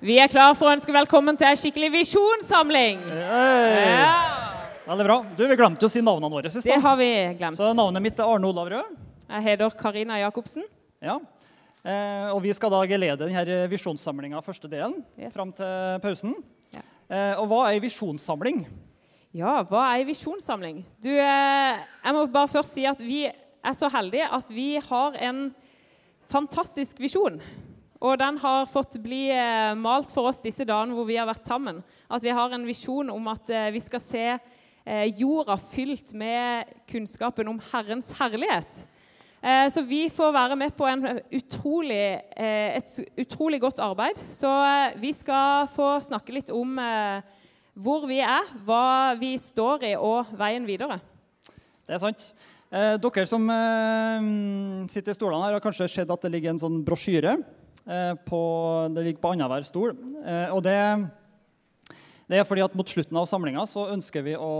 Vi er klar for å ønske velkommen til en skikkelig visjonssamling. Ja, Veldig bra. Du, Vi glemte å si navnene våre sist. det har vi glemt. Så Navnet mitt er Arne Olav Rød. Jeg heter Karina Jacobsen. Ja. Eh, og vi skal da lede denne visjonssamlinga første delen Yes. fram til pausen. Ja. Eh, og hva er ei visjonssamling? Ja, hva er ei visjonssamling? Du, eh, jeg må bare først si at vi er så heldige at vi har en fantastisk visjon. Og den har fått bli eh, malt for oss disse dagene hvor vi har vært sammen. At vi har en visjon om at eh, vi skal se eh, jorda fylt med kunnskapen om Herrens herlighet. Så vi får være med på utrolig, et utrolig godt arbeid. Så vi skal få snakke litt om hvor vi er, hva vi står i, og veien videre. Det er sant. Dere som sitter i stolene her, har kanskje sett at det ligger en sånn brosjyre på, det ligger på annenhver stol. Eh, og det, det er fordi at mot slutten av samlinga så ønsker vi å,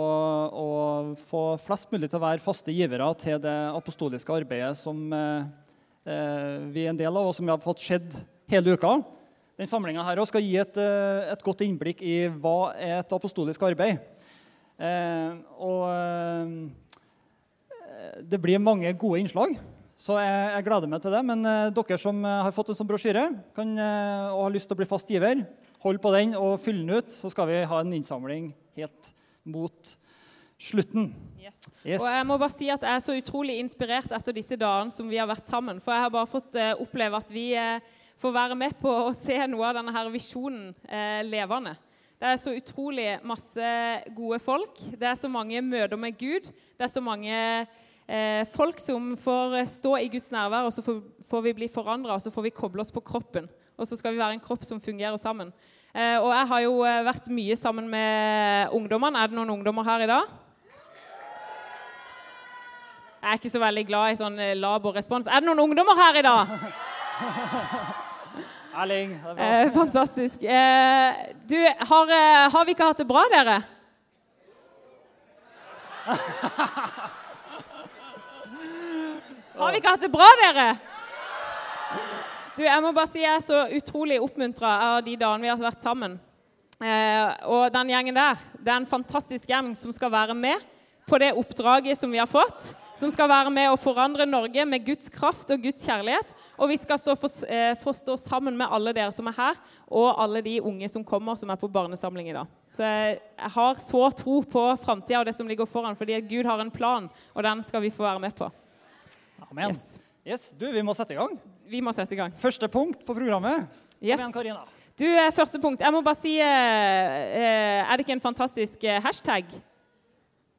å få flest mulig til å være faste givere til det apostoliske arbeidet som eh, eh, vi er en del av, og som vi har fått sett hele uka. Den samlinga her skal gi et, eh, et godt innblikk i hva er et apostolisk arbeid. Eh, og eh, det blir mange gode innslag, så jeg, jeg gleder meg til det. Men eh, dere som eh, har fått en sånn brosjyre kan, eh, og har lyst til å bli fast giver, hold på den og fyll den ut, så skal vi ha en innsamling helt mot slutten. Yes. Og jeg må bare si at jeg er så utrolig inspirert etter disse dagene som vi har vært sammen. For jeg har bare fått eh, oppleve at vi eh, får være med på å se noe av denne her visjonen eh, levende. Det er så utrolig masse gode folk. Det er så mange møter med Gud. Det er så mange folk som får stå i Guds nærvær, og så får, får vi bli forandra, og så får vi koble oss på kroppen. Og så skal vi være en kropp som fungerer sammen. Eh, og jeg har jo eh, vært mye sammen med ungdommene. Er det noen ungdommer her i dag? Jeg er ikke så veldig glad i sånn eh, laborrespons. Er det noen ungdommer her i dag? Erling, det er. Eh, fantastisk. Eh, du, har, eh, har vi ikke hatt det bra, dere? Har vi ikke hatt det bra, dere? Du, jeg må bare si jeg er så utrolig oppmuntra av de dagene vi har vært sammen. Eh, og den gjengen der, det er en fantastisk gjeng som skal være med på det oppdraget som vi har fått. Som skal være med å forandre Norge med Guds kraft og Guds kjærlighet. Og vi skal stå for, eh, for å stå sammen med alle dere som er her, og alle de unge som kommer, som er på barnesamling i dag. Så jeg, jeg har så tro på framtida og det som ligger foran, fordi Gud har en plan, og den skal vi få være med på. Amen. Yes. Yes, du, vi må sette i gang. Vi må sette i gang. Første punkt på programmet. Yes. igjen, Karina. Du, eh, første punkt. Jeg må bare si eh, eh, Er det ikke en fantastisk hashtag?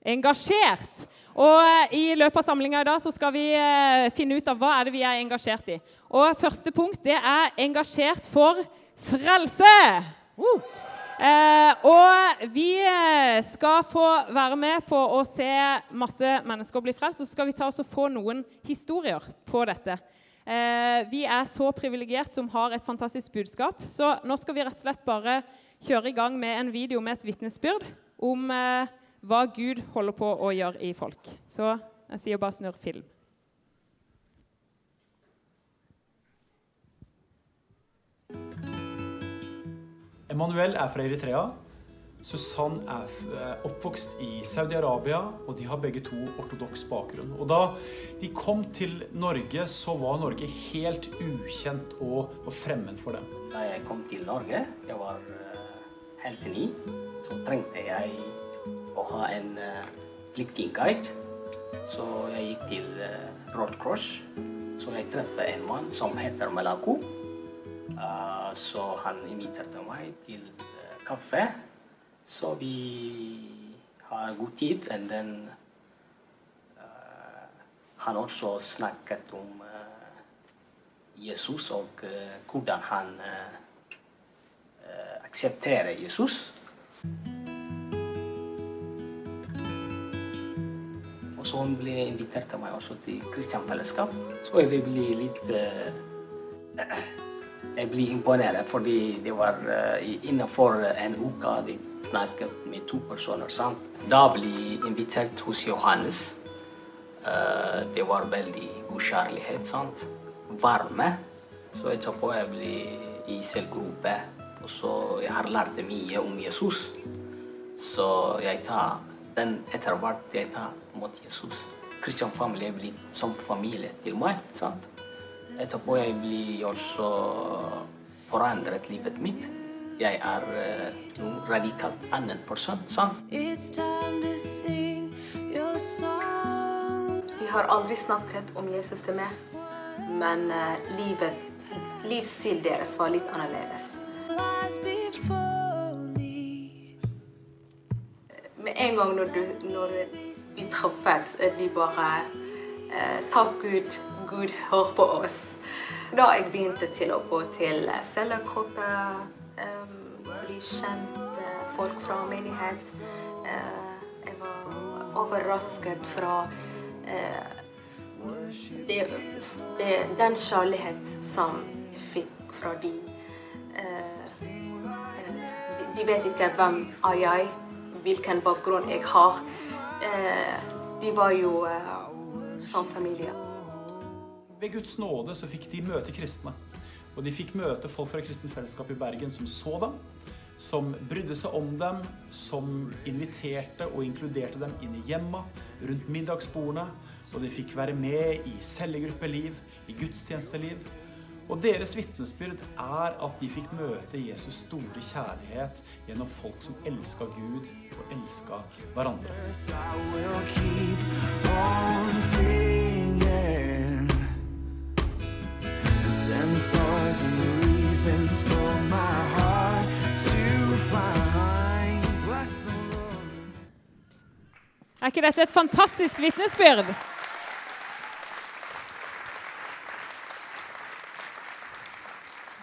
Engasjert. Og I løpet av samlinga i dag så skal vi finne ut av hva er det vi er engasjert i. Og Første punkt det er engasjert for frelse. Uh! Eh, og vi eh, skal få være med på å se masse mennesker bli frelst. Og så skal vi ta oss og få noen historier på dette. Eh, vi er så privilegert som har et fantastisk budskap. Så nå skal vi rett og slett bare kjøre i gang med en video med et vitnesbyrd om eh, hva Gud holder på å gjøre i folk. Så jeg sier bare snurr film. Emanuel er fra Eritrea. Susann er eh, oppvokst i Saudi-Arabia, og de har begge to ortodoks bakgrunn. Og da de kom til Norge, så var Norge helt ukjent og, og fremmed for dem. Da jeg kom til Norge, jeg var uh, helt ny, så trengte jeg å ha en uh, flyktningguide. Så jeg gikk til uh, Red Cross. Så jeg traff en mann som heter Malako. Eh, så han inviterte meg til eh, kaffe. Så vi har god tid. Og then uh, han også snakket om uh, Jesus og uh, hvordan han aksepterer Jesus. Og så hun ble invitert meg også til Kristian Fellesskap. Så jeg ble litt Jeg ble imponert, fordi det var eh, innenfor en uke de snakket med to personer. sant? Da ble jeg invitert hos Johannes. Eh, det var veldig god kjærlighet. sant? Varme. Så etterpå jeg ble i selvgruppe. Og så jeg har lært mye om Jesus. Så jeg tar den etter hvert jeg tar mot Jesus. Kristian familie blir som familie til meg. sant? Etterpå jeg blir også forandret livet mitt. Jeg er uh, noen radikalt annen person. Sånn. It's time to sing your song. De har aldri snakket om Jesus til meg, men eh, livet, livsstil deres var litt annerledes. Lies. Med en gang når, du, når vi traffet, eh, de bare eh, Takk Gud, Gud hør på oss. Da jeg begynte til å gå til eh, cellegrupper, eh, bli kjent eh, folk fra menighet. Eh, jeg var overrasket fra det, det, den kjærlighet som jeg fikk fra de. De, vet ikke hvem er jeg, hvilken bakgrunn jeg har. De var jo som familie. Ved Guds nåde så fikk de møte kristne. Og de fikk møte folk fra Kristent Fellesskap i Bergen som så dem, som brydde seg om dem, som inviterte og inkluderte dem inn i hjemma, rundt middagsbordene. Og de fikk være med i cellegruppeliv, i gudstjenesteliv. Og deres vitnesbyrd er at de fikk møte Jesus' store kjærlighet gjennom folk som elska Gud og elska hverandre. Er ikke dette et fantastisk vitnesbyrd?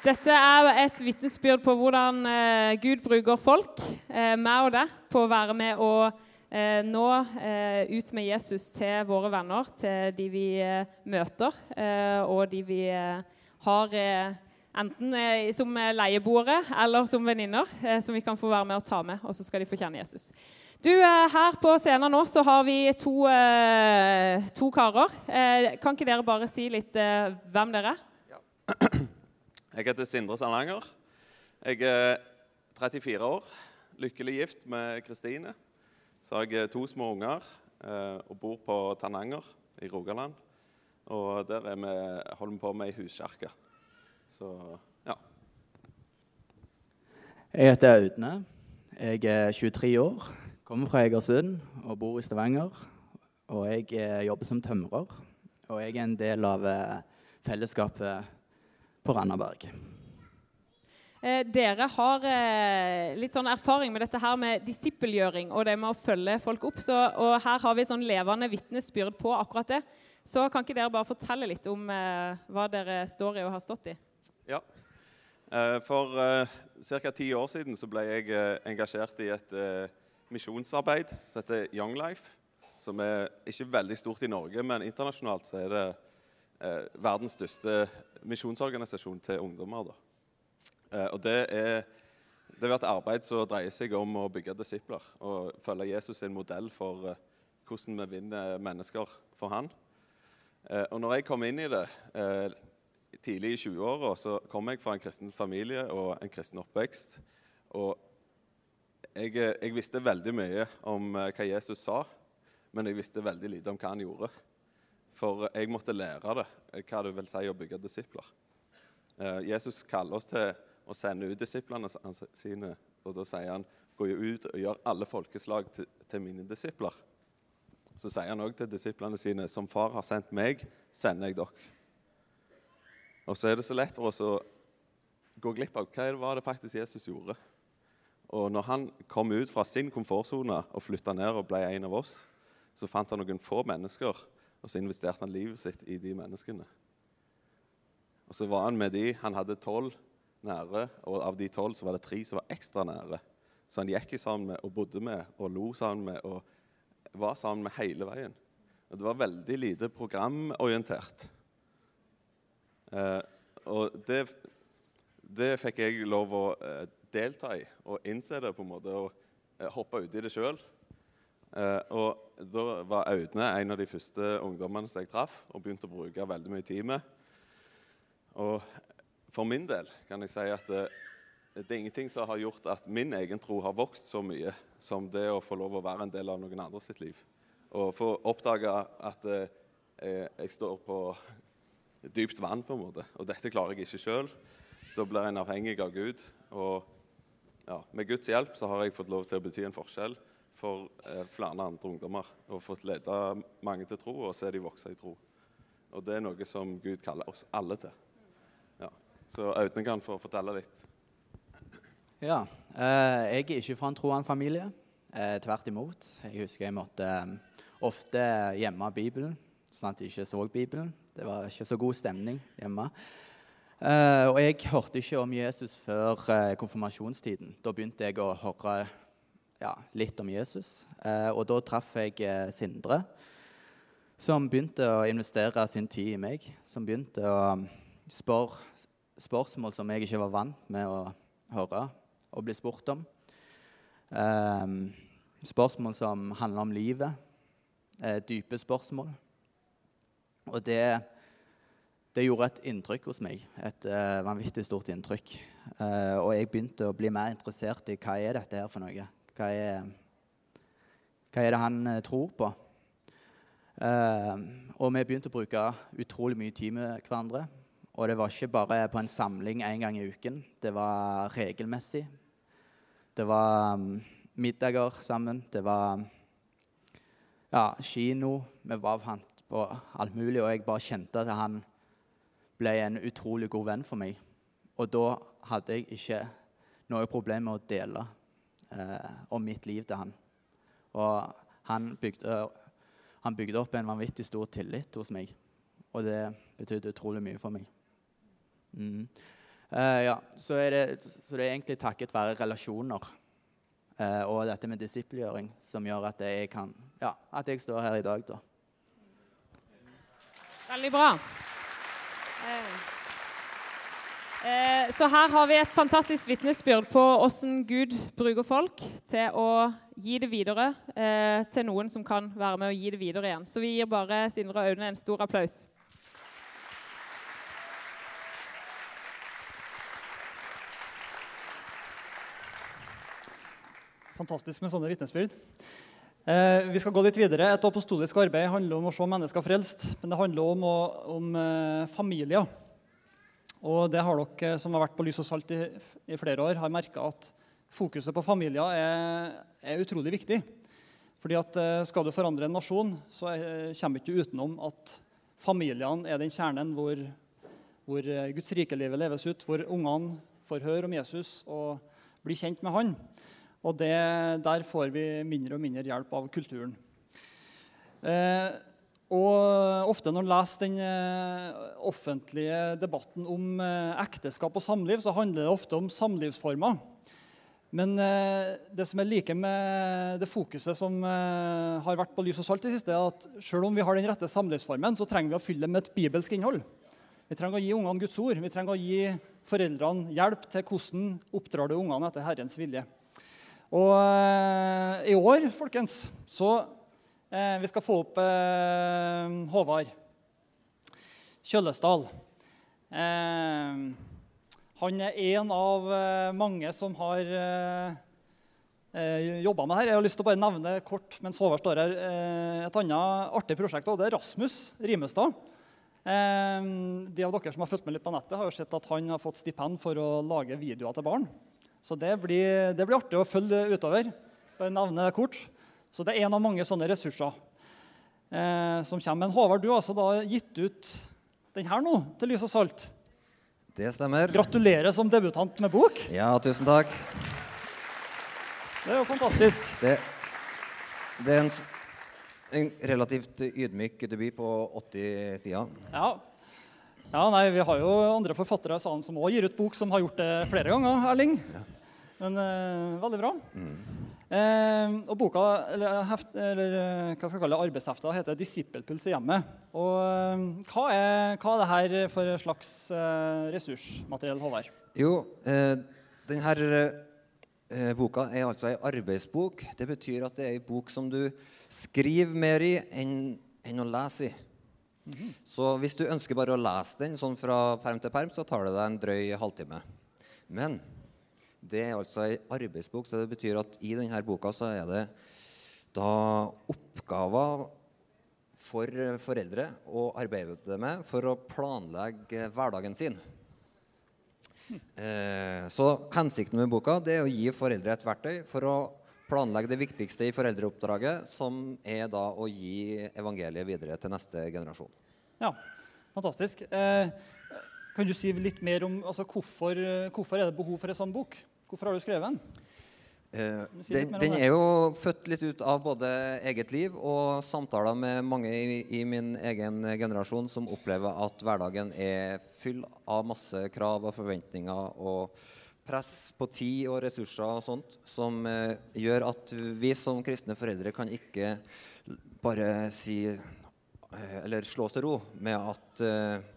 Dette er et vitnesbyrd på hvordan eh, Gud bruker folk, eh, meg og deg, på å være med og eh, nå eh, ut med Jesus til våre venner, til de vi eh, møter, eh, og de vi eh, har eh, enten eh, som leieboere eller som venninner, eh, som vi kan få være med og ta med, og så skal de få kjenne Jesus. Du, eh, Her på scenen nå så har vi to, eh, to karer. Eh, kan ikke dere bare si litt eh, hvem dere er? Jeg heter Sindre Sandanger. Jeg er 34 år, lykkelig gift med Kristine. Så har jeg to små unger eh, og bor på Tananger i Rogaland. Og der er vi, holder vi på med ei huskirke. Så ja. Jeg heter Audne. Jeg er 23 år, kommer fra Egersund og bor i Stavanger. Og jeg eh, jobber som tømrer. Og jeg er en del av eh, fellesskapet på Randaberg. Eh, dere har eh, litt sånn erfaring med dette her med disippelgjøring og det med å følge folk opp. Så, og her har vi et sånn levende vitnesbyrd på akkurat det. Så kan ikke dere bare fortelle litt om eh, hva dere står i og har stått i? ja. Eh, For uh, ca. ti år siden så ble jeg eh, engasjert i et eh, misjonsarbeid som heter Young Life. Som er ikke veldig stort i Norge, men internasjonalt så er det eh, verdens største misjonsorganisasjon til ungdommer. Da. Eh, og det er, det har et arbeid som dreier seg om å bygge disipler og følge Jesus sin modell for eh, hvordan vi vinner mennesker for han. Eh, og når jeg kom inn i det eh, tidlig i 20-åra, så kom jeg fra en kristen familie og en kristen oppvekst. Og jeg, eh, jeg visste veldig mye om hva Jesus sa, men jeg visste veldig lite om hva han gjorde. For jeg måtte lære det, hva det vil si å bygge disipler. Jesus kaller oss til å sende ut disiplene sine, og da sier han gå ut og gjør alle folkeslag til, til mine disipler. Så sier han òg til disiplene sine som far har sendt meg, sender jeg dere. Og så er det så lett for oss å gå glipp av hva det faktisk Jesus gjorde. Og når han kom ut fra sin komfortsone og flytta ned og ble en av oss, så fant han noen få mennesker, og så investerte han livet sitt i de menneskene. Og så var han med de. Han hadde tolv nære, og av de tolv så var det tre som var ekstra nære. Så han gikk sammen med og bodde med og lo sammen med og var sammen med hele veien. Og det var veldig lite programorientert. Eh, og det, det fikk jeg lov å eh, delta i og innse det på en måte og eh, hoppe uti det sjøl. Eh, og da var Audne en av de første ungdommene som jeg traff og begynte å bruke veldig mye tid med. Og for min del kan jeg si at eh, det er ingenting som har gjort at min egen tro har vokst så mye som det å få lov å være en del av noen andre sitt liv. Og få oppdage at eh, jeg, står på dypt vann, på en måte. Og dette klarer jeg ikke sjøl. Da blir en avhengig av Gud. Og ja, med Guds hjelp så har jeg fått lov til å bety en forskjell for eh, flere andre ungdommer. Og fått lede mange til tro og se de vokse i tro. Og det er noe som Gud kaller oss alle til. Ja. Så Audun kan få fortelle litt. Ja. Eh, jeg er ikke fra en troende familie. Eh, tvert imot. Jeg husker jeg måtte eh, ofte gjemme Bibelen, sånn at jeg ikke så Bibelen. Det var ikke så god stemning hjemme. Eh, og jeg hørte ikke om Jesus før eh, konfirmasjonstiden. Da begynte jeg å høre ja, litt om Jesus. Og da traff jeg Sindre, som begynte å investere sin tid i meg. Som begynte å um, spørre spørsmål som jeg ikke var vant med å høre og bli spurt om. Eh, spørsmål som handler om livet. Eh, dype spørsmål. Og det, det gjorde et inntrykk hos meg. Et eh, vanvittig stort inntrykk. Eh, og jeg begynte å bli mer interessert i hva er dette her for noe. Hva er, hva er det han eh, tror på? Eh, og vi begynte å bruke utrolig mye tid med hverandre. Og det var ikke bare på en samling en gang i uken. Det var regelmessig. Det var mm, middager sammen. Det var ja, kino. Vi var fant på alt mulig, og jeg bare kjente at han ble en utrolig god venn for meg. Og da hadde jeg ikke noe problem med å dele eh, om mitt liv til han. Og han bygde, han bygde opp en vanvittig stor tillit hos meg, og det betydde utrolig mye for meg. Mm. Eh, ja, så, er det, så det er egentlig takket være relasjoner eh, og dette med disippelgjøring som gjør at jeg, kan, ja, at jeg står her i dag. da. Veldig bra. Eh, Så her har vi et fantastisk vitnesbyrd på hvordan Gud bruker folk til å gi det videre til noen som kan være med å gi det videre igjen. Så vi gir bare Sindre og Aune en stor applaus. Fantastisk med sånne vitnesbyrd. Eh, vi skal gå litt videre. Et apostolisk arbeid handler om å se mennesker frelst. Men det handler om, om eh, familier. Og det har dere som har vært på Lys og Salt i, i flere år, har merka at fokuset på familier er, er utrolig viktig. Fordi at eh, Skal du forandre en nasjon, så eh, kommer du ikke utenom at familiene er den kjernen hvor, hvor eh, Guds rikelivet leves ut, hvor ungene får høre om Jesus og blir kjent med han. Og det, der får vi mindre og mindre hjelp av kulturen. Eh, og ofte når en leser den eh, offentlige debatten om eh, ekteskap og samliv, så handler det ofte om samlivsformer. Men eh, det som er like med det fokuset som har vært på lys og salt i det siste, er at selv om vi har den rette samlivsformen, så trenger vi å fylle det med et bibelsk innhold. Vi trenger å gi ungene Guds ord. Vi trenger å gi foreldrene hjelp til hvordan oppdrar du ungene etter Herrens vilje. Og eh, i år, folkens, så eh, Vi skal få opp eh, Håvard Kjøllesdal. Eh, han er en av eh, mange som har eh, eh, jobba med her. Jeg har lyst til å bare nevne kort mens Håvard står her, et annet artig prosjekt. og Det er Rasmus Rimestad. De av dere som har fulgt med litt på nettet, har jo sett at han har fått stipend for å lage videoer til barn. Så det blir, det blir artig å følge utover. Bare nevne det kort. Så det er en av mange sånne ressurser eh, som kommer. Men Håvard, du har altså da gitt ut den her nå, til Lys og Salt. Det stemmer. Gratulerer som debutant med bok. Ja, tusen takk. Det er jo fantastisk. Det, det er en, en relativt ydmyk debut på 80 sider. Ja. Ja, nei, Vi har jo andre forfattere i salen som òg gir ut bok, som har gjort det flere ganger. Erling. Men eh, veldig bra. Eh, og boka, eller, heft, eller eh, hva skal jeg kalle det, arbeidshefta heter 'Disippelpuls i hjemmet'. Og eh, hva, er, hva er det her for slags eh, ressursmateriell, Håvard? Jo, eh, denne eh, boka er altså ei arbeidsbok. Det betyr at det er ei bok som du skriver mer i enn, enn å lese i. Så hvis du ønsker bare å lese den sånn fra perm til perm, så tar det deg en drøy halvtime. Men Det er altså ei arbeidsbok, så det betyr at i denne boka så er det da oppgaver for foreldre å arbeide med for å planlegge hverdagen sin. Eh, så hensikten med boka det er å gi foreldre et verktøy for å planlegge det viktigste i foreldreoppdraget, som er da å gi evangeliet videre til neste generasjon. Ja, fantastisk. Eh, kan du si litt mer om altså, hvorfor, hvorfor er det behov for en sånn bok? Hvorfor har du skrevet den? Eh, si den, den er jo født litt ut av både eget liv og samtaler med mange i, i min egen generasjon som opplever at hverdagen er full av masse krav og forventninger og press på tid og ressurser og sånt, som eh, gjør at vi som kristne foreldre kan ikke bare si eh, eller slå oss til ro med at eh,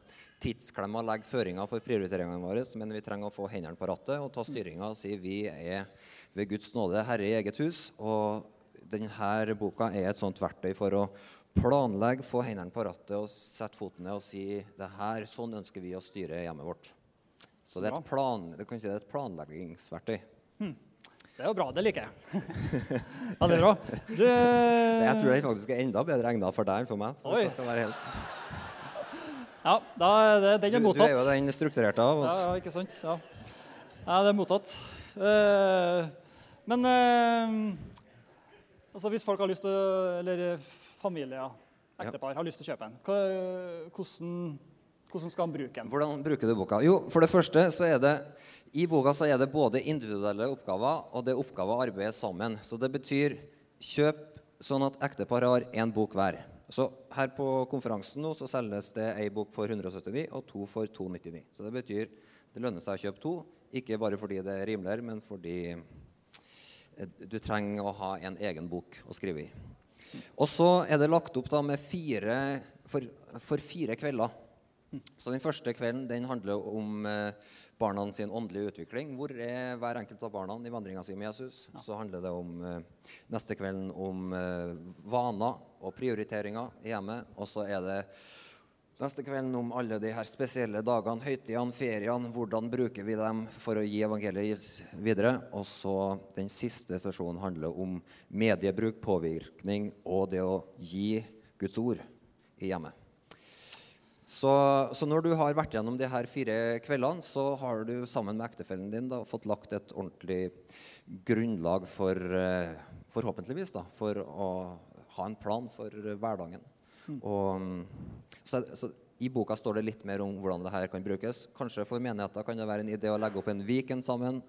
tidsklemma legger føringer for prioriteringene våre, men vi trenger å få hendene på rattet og ta styringa og si vi er ved Guds nåde herre i eget hus. Og denne boka er et sånt verktøy for å planlegge, få hendene på rattet og sette foten ned og si det her, sånn ønsker vi å styre hjemmet vårt. Så det er et, plan, det kan si det er et planleggingsverktøy. Det er jo bra, det liker jeg. Veldig bra. Du, Jeg tror det faktisk er enda bedre egnet for deg enn for meg. For skal være helt... Ja, da er det, den er du du, er jo den strukturerte av oss. Ja, ja, ikke sant? Ja, ja det er mottatt. Uh, men uh, altså hvis folk har lyst til Eller familier, ektepar, har lyst til å kjøpe en, hvordan, hvordan skal han bruke den? Hvordan bruker du boka? Jo, For det første så er det i boka så er det både individuelle oppgaver og det er oppgaver å arbeide sammen. Så det betyr kjøp sånn at ektepar har én bok hver. Så her på konferansen nå så selges det ei bok for 179 og to for 299. Så det betyr det lønner seg å kjøpe to, ikke bare fordi det er rimeligere, men fordi eh, du trenger å ha en egen bok å skrive i. Og så er det lagt opp da med fire, for, for fire kvelder. Så den første kvelden den handler om eh, barna sin åndelige utvikling. Hvor er hver enkelt av barna i vandringa si med Jesus? Så handler det om eh, neste kvelden om eh, vaner og prioriteringer i hjemmet. Og så er det neste kvelden om alle de her spesielle dagene, høytidene, feriene. Hvordan bruker vi dem for å gi evangeliet videre? Og så den siste sesjonen handler om mediebruk, påvirkning og det å gi Guds ord i hjemmet. Så, så når du har vært gjennom de her fire kveldene, så har du sammen med ektefellen din da, fått lagt et ordentlig grunnlag for eh, Forhåpentligvis da, for å ha en plan for hverdagen. hverdagen. Og, mm, så, så I boka står det litt mer om hvordan det her kan brukes. Kanskje For menigheter kan det være en idé å legge opp en weekend sammen.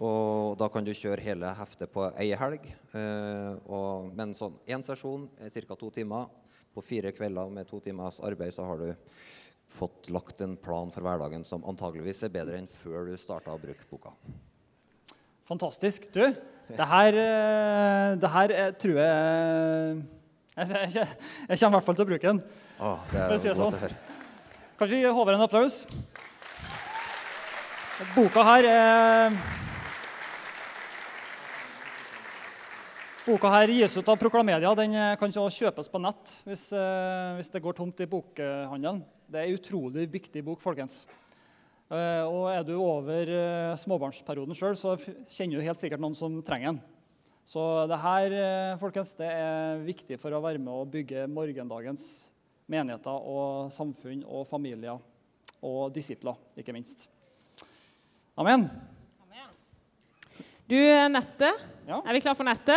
og Da kan du kjøre hele heftet på ei helg. Eh, og, men sånn én sesjon er ca. to timer. På fire kvelder med to timers arbeid så har du fått lagt en plan for hverdagen som antageligvis er bedre enn før du starta å bruke boka. Fantastisk. Du, det her, eh, det her eh, tror jeg jeg, jeg, jeg kommer i hvert fall til å bruke den. Å, det er For å si det sånn. høre. Kanskje vi gi Håvard en applaus? Boka her er Boka her gis ut av Proklamedia. Den eh, kan også kjøpes på nett hvis, eh, hvis det går tomt i bokhandelen. Det er en utrolig viktig bok, folkens. Eh, og er du over småbarnsperioden sjøl, så kjenner du helt sikkert noen som trenger den. Så det her folkens, det er viktig for å være med å bygge morgendagens menigheter og samfunn og familier og disipler, ikke minst. Amen. Du, neste. Ja. Er vi klar for neste?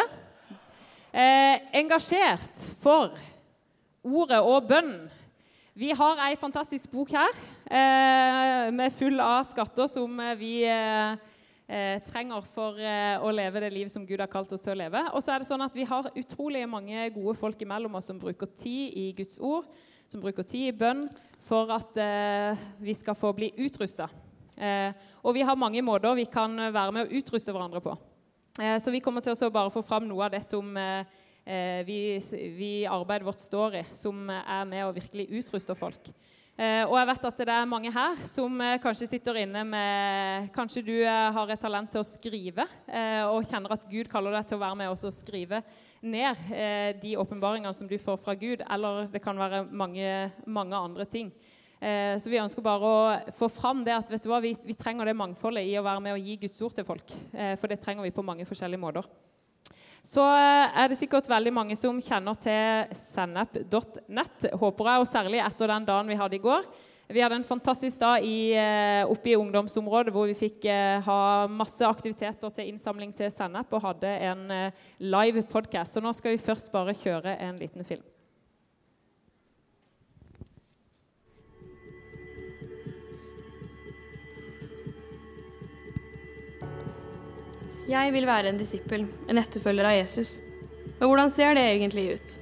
Eh, engasjert for ordet og bønn. Vi har ei fantastisk bok her eh, med full av skatter som eh, vi eh, eh, trenger for eh, å leve det liv som Gud har kalt oss til å leve. Og så er det sånn at vi har utrolig mange gode folk imellom oss som bruker tid i Guds ord, som bruker tid i bønn for at vi skal få bli utrusta. Og vi har mange måter vi kan være med å utruste hverandre på. Eh, Så vi kommer til å bare få fram noe av det som eh, eh, vi, vi arbeidet vårt står i, som er med å virkelig utruste folk. Og jeg vet at det er mange her som kanskje sitter inne med Kanskje du har et talent til å skrive og kjenner at Gud kaller deg til å være med og skrive ned de åpenbaringene som du får fra Gud, eller det kan være mange, mange andre ting. Eh, så vi ønsker bare å få fram det at vet du hva, vi, vi trenger det mangfoldet i å være med og gi Guds ord til folk. Eh, for det trenger vi på mange forskjellige måter. Så eh, er det sikkert veldig mange som kjenner til sennep.nett, håper jeg, og særlig etter den dagen vi hadde i går. Vi hadde en fantastisk dag i, oppe i ungdomsområdet hvor vi fikk ha masse aktiviteter til innsamling til Sennep og hadde en live podcast. Så nå skal vi først bare kjøre en liten film. Jeg vil være en disippel, en etterfølger av Jesus. Men hvordan ser det egentlig ut?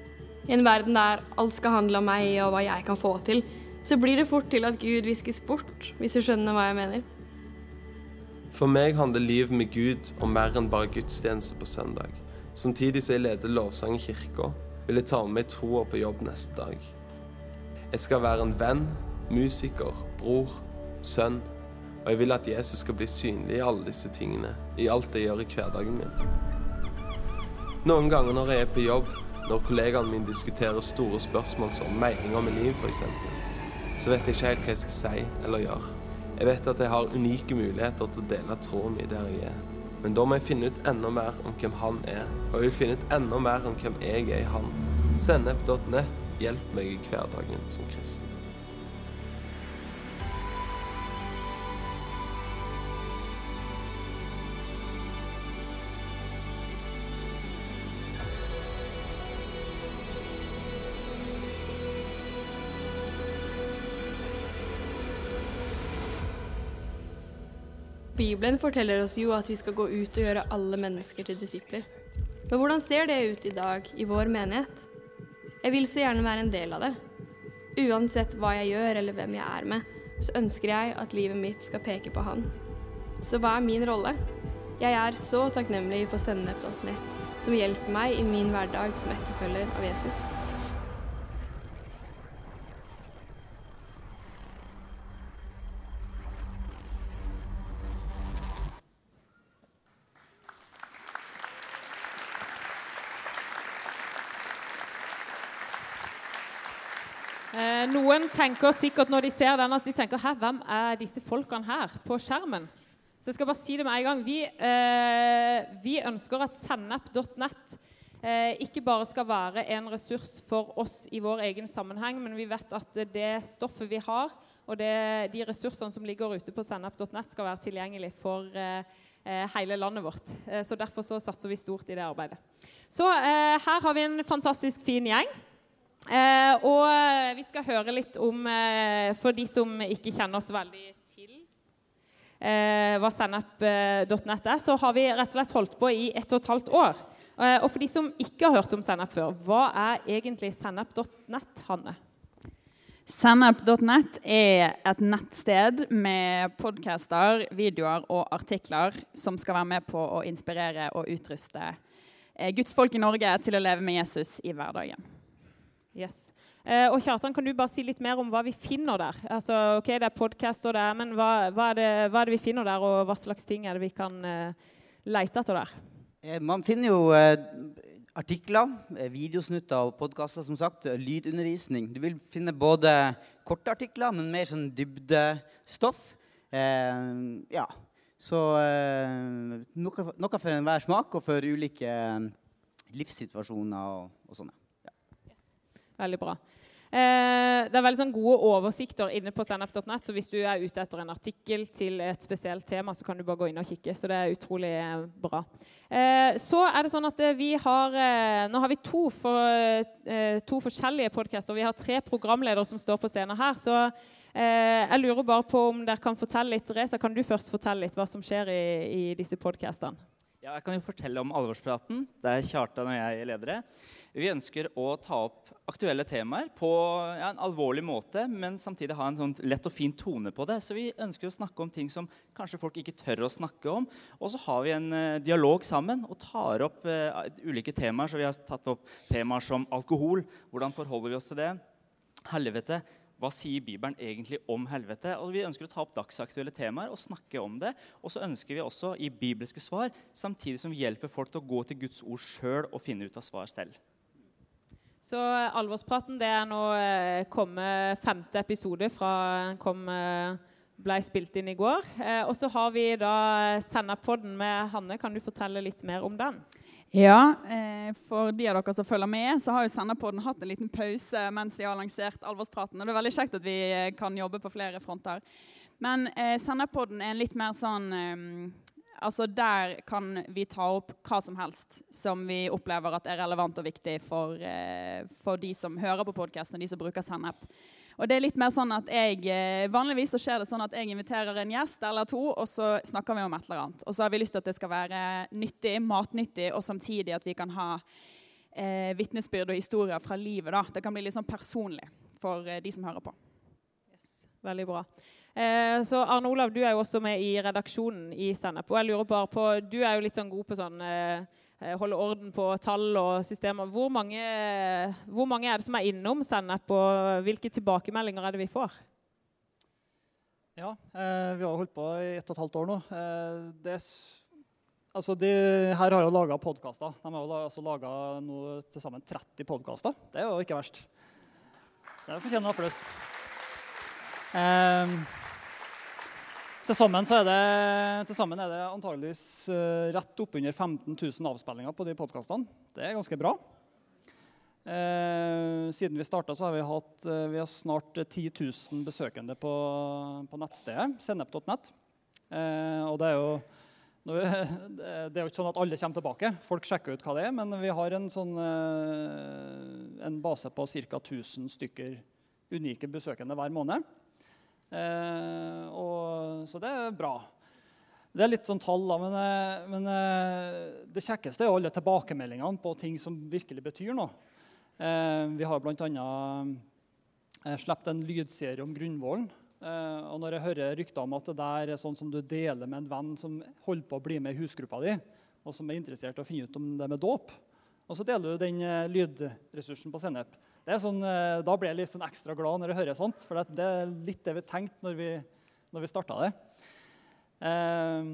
I en verden der alt skal handle om meg og hva jeg kan få til, så blir det fort til at Gud viskes bort, hvis du skjønner hva jeg mener. For meg handler livet med Gud om mer enn bare gudstjeneste på søndag. Samtidig som jeg leder lovsang i kirka, vil jeg ta med meg troa på jobb neste dag. Jeg skal være en venn, musiker, bror, sønn, og jeg vil at Jesus skal bli synlig i alle disse tingene, i alt jeg gjør i hverdagen min. Noen ganger når jeg er på jobb, når kollegaene mine diskuterer store spørsmål som meninger med liv f.eks., så vet jeg ikke helt hva jeg skal si eller gjøre. Jeg vet at jeg har unike muligheter til å dele troen min der jeg er. Men da må jeg finne ut enda mer om hvem han er, og jeg vil finne ut enda mer om hvem jeg er i han. Sennep.nett hjelper meg i hverdagen som kristen. Bibelen forteller oss jo at vi skal gå ut og gjøre alle mennesker til disipler. Men hvordan ser det ut i dag i vår menighet? Jeg vil så gjerne være en del av det. Uansett hva jeg gjør eller hvem jeg er med, så ønsker jeg at livet mitt skal peke på Han. Så hva er min rolle? Jeg er så takknemlig for sennep.nett, som hjelper meg i min hverdag som etterfølger av Jesus. Eh, noen tenker sikkert når de ser den, at de tenker Hæ, hvem er disse folkene her på skjermen? Så jeg skal bare si det med en gang. Vi, eh, vi ønsker at sennep.nett eh, ikke bare skal være en ressurs for oss i vår egen sammenheng, men vi vet at det stoffet vi har, og det, de ressursene som ligger ute på sennep.nett, skal være tilgjengelig for eh, eh, hele landet vårt. Eh, så Derfor så satser vi stort i det arbeidet. Så eh, her har vi en fantastisk fin gjeng. Eh, og eh, vi skal høre litt om, eh, for de som ikke kjenner oss veldig til eh, hva sennep.net er, så har vi rett og slett holdt på i ett og et halvt år. Eh, og for de som ikke har hørt om Sennep før, hva er egentlig sennep.net, Hanne? Sennep.net er et nettsted med podcaster, videoer og artikler som skal være med på å inspirere og utruste gudsfolk Guds folk i Norge til å leve med Jesus i hverdagen. Yes. Eh, og Kjartan, kan du bare si litt mer om hva vi finner der? Altså, ok, Det er podcaster der, men hva, hva, er det, hva, er det, vi finner der, og hva slags ting er det vi kan eh, lete etter der? Eh, Man finner jo eh, artikler, eh, videosnutter og podkaster, som sagt. eh, Lydundervisning. Du vil finne både korte artikler, men mer sånn dybdestoff. Ja. Så noe, noe for enhver smak og for ulike livssituasjoner og, og sånne. Veldig bra. Eh, det er veldig sånn gode oversikter inne på sennep.net, så hvis du er ute etter en artikkel til et spesielt tema, så kan du bare gå inn og kikke. Så det er utrolig eh, bra. Eh, så er det sånn at eh, vi har eh, Nå har vi to, for, eh, to forskjellige podcaster. Vi har tre programledere som står på scenen her. Så jeg lurer bare på om dere kan fortelle litt. Reza, kan du først fortelle litt hva som skjer i, i disse podkastene? Ja, jeg kan jo fortelle om Alvorspraten. Det er Kjartan og jeg ledere. Vi ønsker å ta opp aktuelle temaer på ja, en alvorlig måte, men samtidig ha en sånn lett og fin tone på det. Så vi ønsker å snakke om ting som kanskje folk ikke tør å snakke om. Og så har vi en uh, dialog sammen og tar opp uh, ulike temaer. Så vi har tatt opp temaer som alkohol. Hvordan forholder vi oss til det? Helvete. Hva sier Bibelen egentlig om helvete? Og Vi ønsker å ta opp dagsaktuelle temaer og snakke om det. Og så ønsker vi også gi bibelske svar, samtidig som vi hjelper folk til å gå til Guds ord sjøl og finne ut av svar selv. Så eh, Alvorspraten det er nå eh, kommet femte episode fra den kom, eh, ble spilt inn i går. Og så har vi da Sennepodden med Hanne. Kan du fortelle litt mer om den? Ja, eh, for de av dere som følger med, så har jo Senderpodden hatt en liten pause mens vi har lansert Alvorspraten. Og det er veldig kjekt at vi eh, kan jobbe på flere fronter. Men eh, Senderpodden er litt mer sånn Altså Der kan vi ta opp hva som helst som vi opplever at er relevant og viktig for, for de som hører på podkasten, og de som bruker Sennep. Og det er litt mer sånn at jeg, eh, Vanligvis så skjer det sånn at jeg inviterer en gjest eller to, og så snakker vi om et eller annet. Og så har vi lyst til at det skal være nyttig, matnyttig, og samtidig at vi kan ha eh, vitnesbyrd og historier fra livet. da. Det kan bli litt sånn personlig for eh, de som hører på. Yes, Veldig bra. Eh, så Arne Olav, du er jo også med i redaksjonen i Sennep. Og jeg lurer bare på, Du er jo litt sånn god på sånn eh, holde orden på tall og systemer. Hvor mange, hvor mange er det som er innom Sennep, og hvilke tilbakemeldinger er det vi får? Ja, eh, vi har holdt på i ett og et halvt år nå. Eh, det, altså de her har jo laga podkaster. De har jo altså laga til sammen 30 podkaster. Det er jo ikke verst. Det fortjener applaus. Eh, til sammen, er det, til sammen er det antageligvis eh, rett oppunder 15 000 avspillinger på de podkastene. Det er ganske bra. Eh, siden vi starta, har vi hatt eh, vi har snart 10 000 besøkende på, på nettstedet sennep.net. Eh, og det er jo det er jo ikke sånn at alle kommer tilbake. Folk sjekker ut hva det er. Men vi har en, sånn, eh, en base på ca. 1000 stykker unike besøkende hver måned. Eh, og, så det er bra. Det er litt sånn tall, da, men, eh, men eh, det kjekkeste er jo alle tilbakemeldingene på ting som virkelig betyr noe. Eh, vi har bl.a. Sluppet en lydserie om Grunvollen. Eh, og når jeg hører rykter om at det der er sånn som du deler med en venn som holder på å bli med i husgruppa di, og som er interessert i å finne ut om det med dåp, og så deler du den lydressursen på Sennep. Sånn, da blir jeg litt sånn ekstra glad når jeg hører sånt, for det er litt det vi tenkte når vi, når vi starta det. Eh,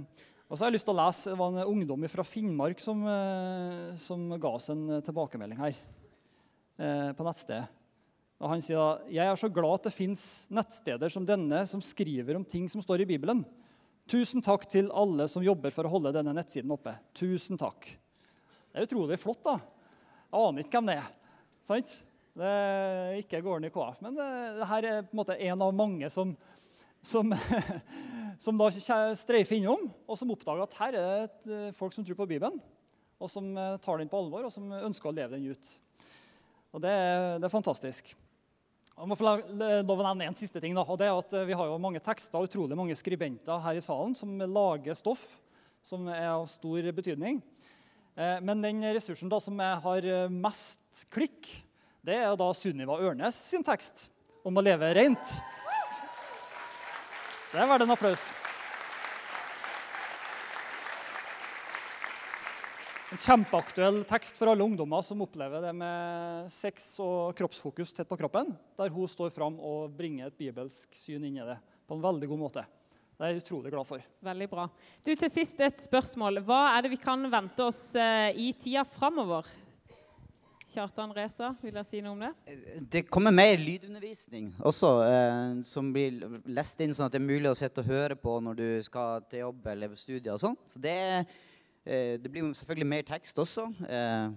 og så har jeg lyst til å lese, Det var en ungdom fra Finnmark som, eh, som ga oss en tilbakemelding her eh, på nettstedet. Og Han sier da, jeg er så glad at det fins nettsteder som denne som skriver om ting som står i Bibelen. Tusen takk til alle som jobber for å holde denne nettsiden oppe. Tusen takk. Det er utrolig flott, da. Jeg aner ikke hvem det er. sant? Det er ikke gården i KF, men det, det her er på en måte en av mange som, som, som da streifer innom, og som oppdager at her er det et, eh, folk som tror på Bibelen, og som eh, tar den på alvor, og som ønsker å leve den ut. Og det, det er fantastisk. Jeg må få lov å nevne en siste ting. Da, og det er at eh, Vi har jo mange tekster og utrolig mange skribenter her i salen som lager stoff som er av stor betydning. Men den ressursen da som jeg har mest klikk, det er da Sunniva Ørnes sin tekst om å leve rent. Det er verdt en applaus. En kjempeaktuell tekst for alle ungdommer som opplever det med sex og kroppsfokus tett på kroppen, der hun står fram og bringer et bibelsk syn inn i det på en veldig god måte. Det er jeg utrolig glad for. Veldig bra. Du, Til sist et spørsmål. Hva er det vi kan vente oss eh, i tida framover? Kjartan Reza, vil dere si noe om det? Det kommer mer lydundervisning også, eh, som blir lest inn sånn at det er mulig å sitte og høre på når du skal til jobb eller studier og sånn. Så det, eh, det blir jo selvfølgelig mer tekst også. Eh,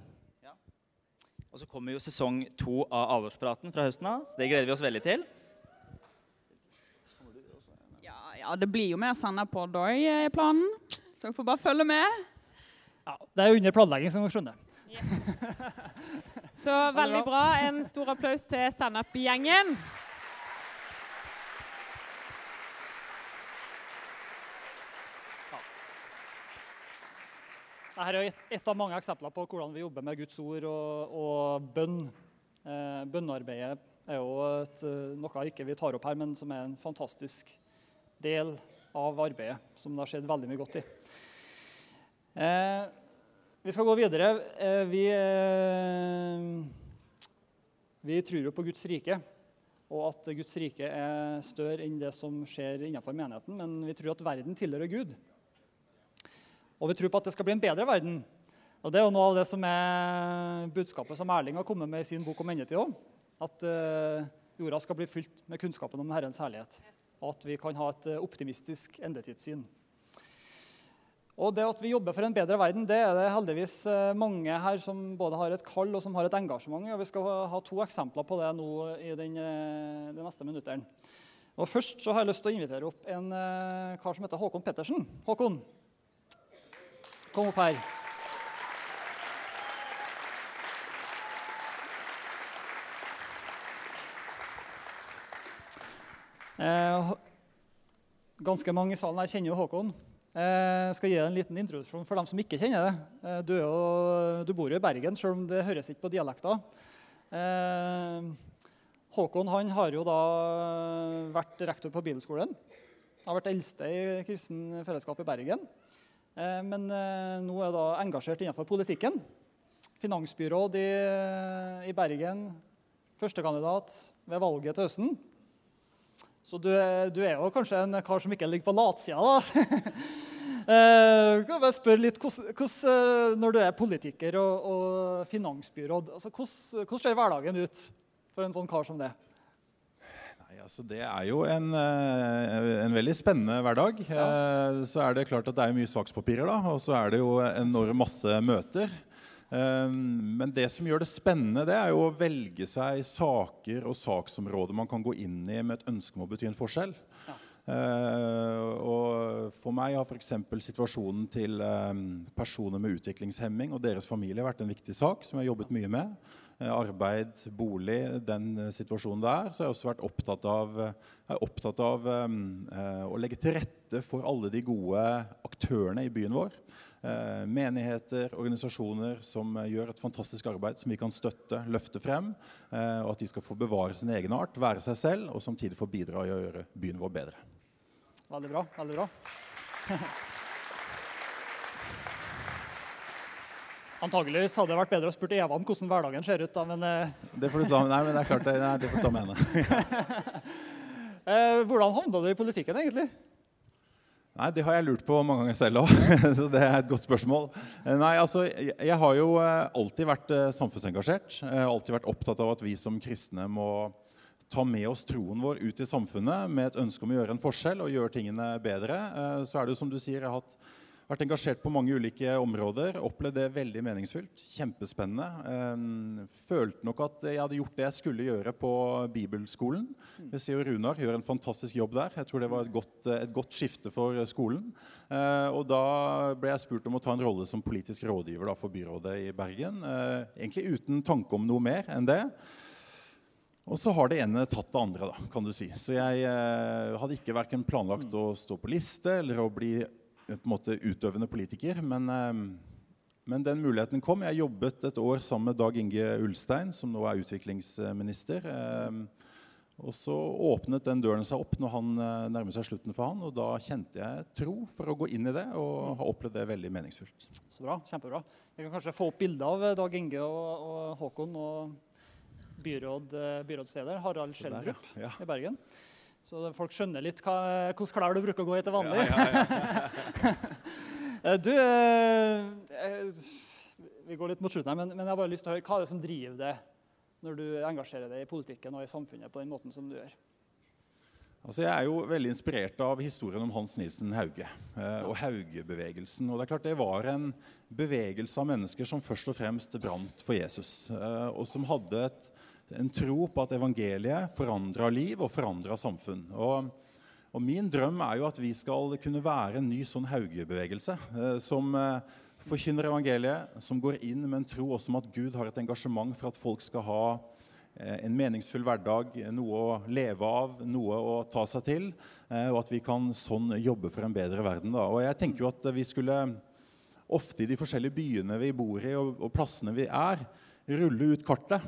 Og så kommer jo sesong to av Alvorspraten fra høsten av, så det gleder vi oss veldig til. Ja, det blir jo mer sanna på i planen, så dere får bare følge med. Ja, Det er jo under planlegging, som dere skjønner. Så veldig bra. En stor applaus til Sennep-gjengen. Dette er et, et av mange eksempler på hvordan vi jobber med Guds ord og, og bønn. Eh, bønnearbeidet er jo et, eh, noe ikke vi tar opp her, men som er en fantastisk del av arbeidet, som det har skjedd veldig mye godt i. Eh, vi skal gå videre. Eh, vi, eh, vi tror jo på Guds rike, og at Guds rike er større enn det som skjer innenfor menigheten, men vi tror at verden tilhører Gud. Og vi tror på at det skal bli en bedre verden Og Det er jo noe av det som er budskapet som Erling har kommet med i sin bok om endetid òg. At eh, jorda skal bli fylt med kunnskapen om Herrens herlighet. Og at vi kan ha et optimistisk endetidssyn. Og det at vi jobber for en bedre verden, det er det heldigvis eh, mange her som både har et kall og som har et engasjement og Vi skal ha- to eksempler på det nå i den, eh, de neste minuttene. Og Først så har jeg lyst til å invitere opp en eh, kar som heter Håkon Pettersen. Håkon, kom opp her. Ganske mange i salen her kjenner jo Håkon. Jeg skal gi deg en liten introduksjon for dem som ikke kjenner det. Eh, Du, du bor jo i Bergen, selv om det høres ikke på dialekta. Eh, Håkon han har jo da vært rektor på bibelskolen. Har vært eldste i kristen fellesskap i Bergen. Eh, Men eh, nå er da engasjert innenfor politikken. Finansbyråd i, i Bergen. Førstekandidat ved valget til høsten. Så du, du er jo kanskje en kar som ikke ligger på latsida, da. Eh, kan jeg spørre litt, hos, hvordan, eh, Når du er politiker og, og finansbyråd, altså, hvordan, ser hverdagen ut for en sånn kar som det? Altså Det er jo en, eh, en veldig spennende hverdag. Eh, Så er det klart at det er mye sakspapirer, da, og så er det jo enorm masse møter. Eh, Men det som gjør det spennende, det er jo å velge seg saker og saksområder man kan gå inn i med et ønske om å bety en forskjell. Eh, og for meg har f.eks. situasjonen til eh, personer med utviklingshemming og deres familie vært en viktig sak som jeg har jobbet mye med. Arbeid, bolig, den situasjonen der. Så jeg har også vært opptatt av, opptatt av eh, å legge til rette for alle de gode aktørene i byen vår. Eh, menigheter, organisasjoner som eh, gjør et fantastisk arbeid som vi kan støtte, løfte frem. Eh, og at de skal få bevare sin egen art, være seg selv, og samtidig få bidra i å gjøre byen vår bedre. Veldig bra. veldig bra. Antakeligvis hadde det vært bedre å spurt Eva om hvordan hverdagen ser ut. da, men... Det får du ta, nei, men det er klart, det, det får du ta med henne. Hvordan havna du i politikken, egentlig? Nei, Det har jeg lurt på mange ganger selv òg. Så det er et godt spørsmål. Eh, Nei, altså, jeg, har jo eh, alltid vært eh, samfunnsengasjert. Jeg har alltid vært opptatt av at vi som kristne må ta med oss troen vår ut i samfunnet med et ønske om å gjøre en forskjell og gjøre tingene bedre. Så er det jo som du sier, jeg har hatt, vært engasjert på mange ulike områder. Opplevd det veldig meningsfylt. Kjempespennende. Eh, Følte nok at jeg hadde gjort det jeg skulle gjøre på bibelskolen. Jeg ser jo Runar gjør en fantastisk jobb der. Jeg tror det var et godt, et godt skifte for skolen. Eh, og da ble jeg spurt om å ta en rolle som politisk rådgiver for byrådet i Bergen. Eh, egentlig uten tanke om noe mer enn det. Og så har det ene tatt det andre, da, kan du si. Så jeg eh, hadde ikke verken planlagt å stå på liste eller å bli på en måte utøvende politiker. Men, eh, men den muligheten kom. Jeg jobbet et år sammen med Dag Inge Ulstein, som nå er utviklingsminister. Eh, og så åpnet den døren seg opp når han eh, nærmer seg slutten for han, og da kjente jeg tro for å gå inn i det, og har opplevd det veldig meningsfullt. Så bra, kjempebra. Vi kan kanskje få opp bilde av Dag Inge og, og Håkon og byråd, byrådsleder Harald Skjeldrup. Ja. i Bergen. Så folk skjønner litt hva, hvordan klær du bruker å gå i til vanlig. Eh, du, eh, eh, vi går litt mot slutten her, men, men jeg har bare lyst til å høre hva er det som driver deg når du engasjerer deg i politikken og i samfunnet på den måten som du gjør? Altså, jeg er jo veldig inspirert av historien om Hans Nilsen Hauge eh, og Haugebevegelsen. Og det er klart det var en bevegelse av mennesker som først og fremst brant for Jesus. Eh, og som hadde et, en tro på at evangeliet forandra liv og forandra samfunn. Og, og min drøm er jo at vi skal kunne være en ny sånn Hauge-bevegelse. Eh, som eh, forkynner evangeliet, som går inn med en tro også om at Gud har et engasjement for at folk skal ha eh, en meningsfull hverdag, noe å leve av, noe å ta seg til. Og at vi kan sånn jobbe for en bedre verden. Da. Og jeg tenker jo at vi skulle ofte i de forskjellige byene vi bor i, og, og plassene vi er, rulle ut kartet.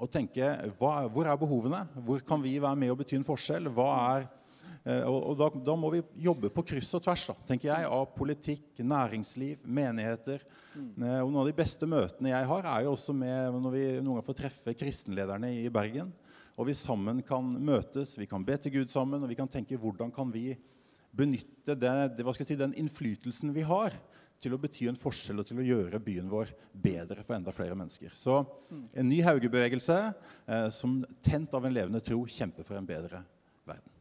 Og tenke hva, hvor er behovene? Hvor kan vi være med og bety en forskjell? Hva er Eh, og, og da, da må vi jobbe på kryss og tvers da, tenker jeg, av politikk, næringsliv, menigheter. Mm. og Noen av de beste møtene jeg har, er jo også med når vi noen ganger får treffe kristenlederne i Bergen. Og vi sammen kan møtes, vi kan be til Gud sammen, og vi kan tenke hvordan kan vi benytte det, det, hva skal jeg si, den innflytelsen vi har, til å bety en forskjell og til å gjøre byen vår bedre for enda flere mennesker. Så en ny Hauge-bevegelse eh, som tent av en levende tro kjemper for en bedre verden.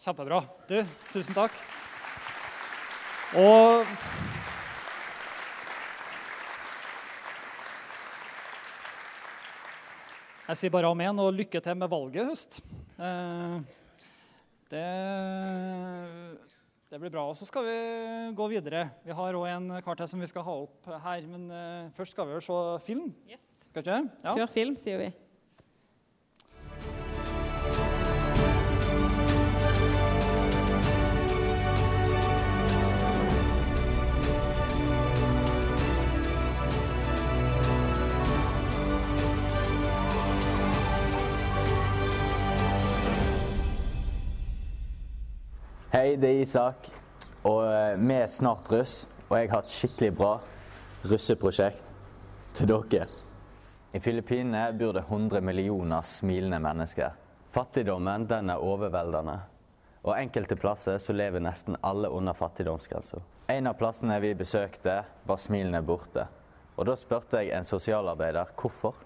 Kjempebra. Du, tusen takk. Og Jeg sier bare amen og lykke til med valget i høst. Eh, det, det blir bra. Og så skal vi gå videre. Vi har òg en kar til som vi skal ha opp her. Men eh, først skal vi jo se film. Skal ikke? Ja. Før film, sier vi. Hei, det er Isak. Og eh, vi er snart russ, og jeg har et skikkelig bra russeprosjekt til dere. I Filippinene bor det 100 millioner smilende mennesker. Fattigdommen den er overveldende. Og enkelte plasser så lever nesten alle under fattigdomsgrensa. En av plassene vi besøkte, var smilene borte. Og da spurte jeg en sosialarbeider hvorfor.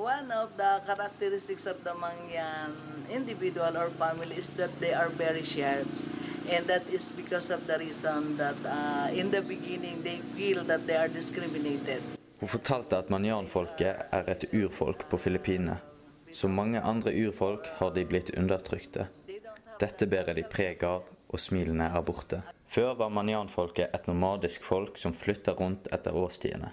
One of the characteristics of the Mangyan individual or family is that they are very shared. And that is because of the reason that uh, in the beginning they feel that they are discriminated. Hun fortalte at manjanfolket er et urfolk på Filippinene. Som mange andre urfolk har de blitt undertrykte. Dette bærer de preg av, og smilene er borte. Før var manjanfolket et nomadisk folk som flytta rundt etter årstidene.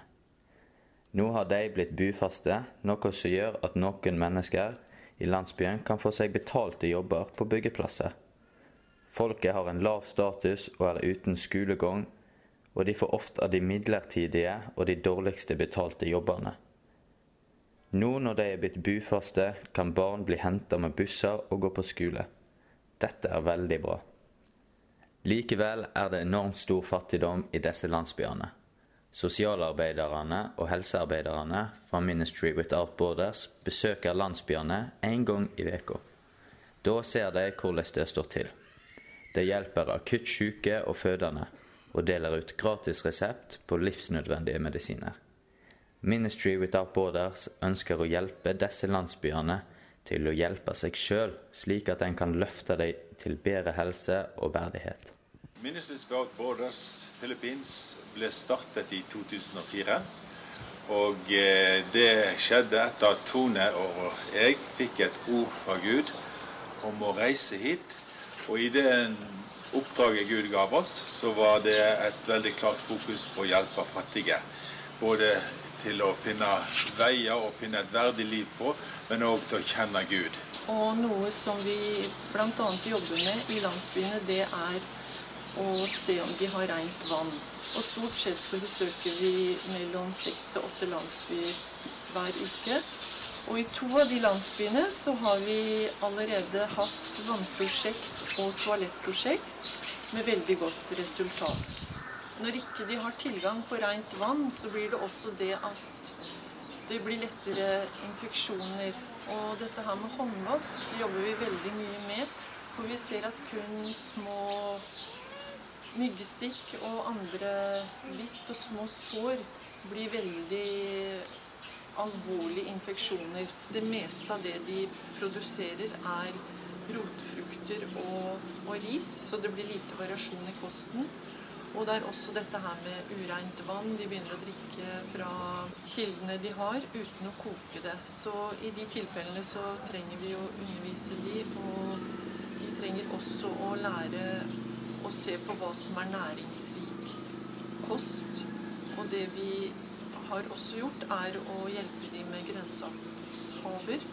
Nå har de blitt bufaste, noe som gjør at noen mennesker i landsbyen kan få seg betalte jobber på byggeplasser. Folket har en lav status og er uten skolegang, og de får ofte av de midlertidige og de dårligste betalte jobbene. Nå når de er blitt bufaste, kan barn bli henta med busser og gå på skole. Dette er veldig bra. Likevel er det enormt stor fattigdom i disse landsbyene. Sosialarbeiderne og helsearbeiderne fra Ministry Without Borders besøker landsbyene én gang i uka. Da ser de hvordan det står til. De hjelper akutt syke og fødende, og deler ut gratis resept på livsnødvendige medisiner. Ministry Without Borders ønsker å hjelpe disse landsbyene til å hjelpe seg sjøl, slik at en kan løfte dem til bedre helse og verdighet. Ministry Without Borders Philippines ble startet i 2004. Og eh, det skjedde etter at Tone og jeg fikk et ord fra Gud om å reise hit. Og i det oppdraget Gud gav oss, så var det et veldig klart fokus på å hjelpe fattige. Både til å finne veier og finne et verdig liv på, men òg til å kjenne Gud. Og noe som vi bl.a. jobber med i landsbyene, det er å se om de har rent vann. Og stort sett så besøker vi mellom seks til åtte landsbyer hver uke. Og i to av de landsbyene så har vi allerede hatt vannprosjekt og toalettprosjekt med veldig godt resultat. Når ikke de har tilgang på rent vann, så blir det også det at det blir lettere infeksjoner. Og dette her med håndvask jobber vi veldig mye med. For vi ser at kun små myggstikk og andre bitt og små sår blir veldig alvorlige infeksjoner. Det meste av det de produserer, er rotfrukter og, og ris, så det blir lite variasjon i kosten. Og det er også dette her med ureint vann. De begynner å drikke fra kildene de har, uten å koke det. Så i de tilfellene så trenger vi å undervise de, og de trenger også å lære å se på hva som er næringsrik kost. Og det vi har også gjort, er å hjelpe de med grønnsakshaver,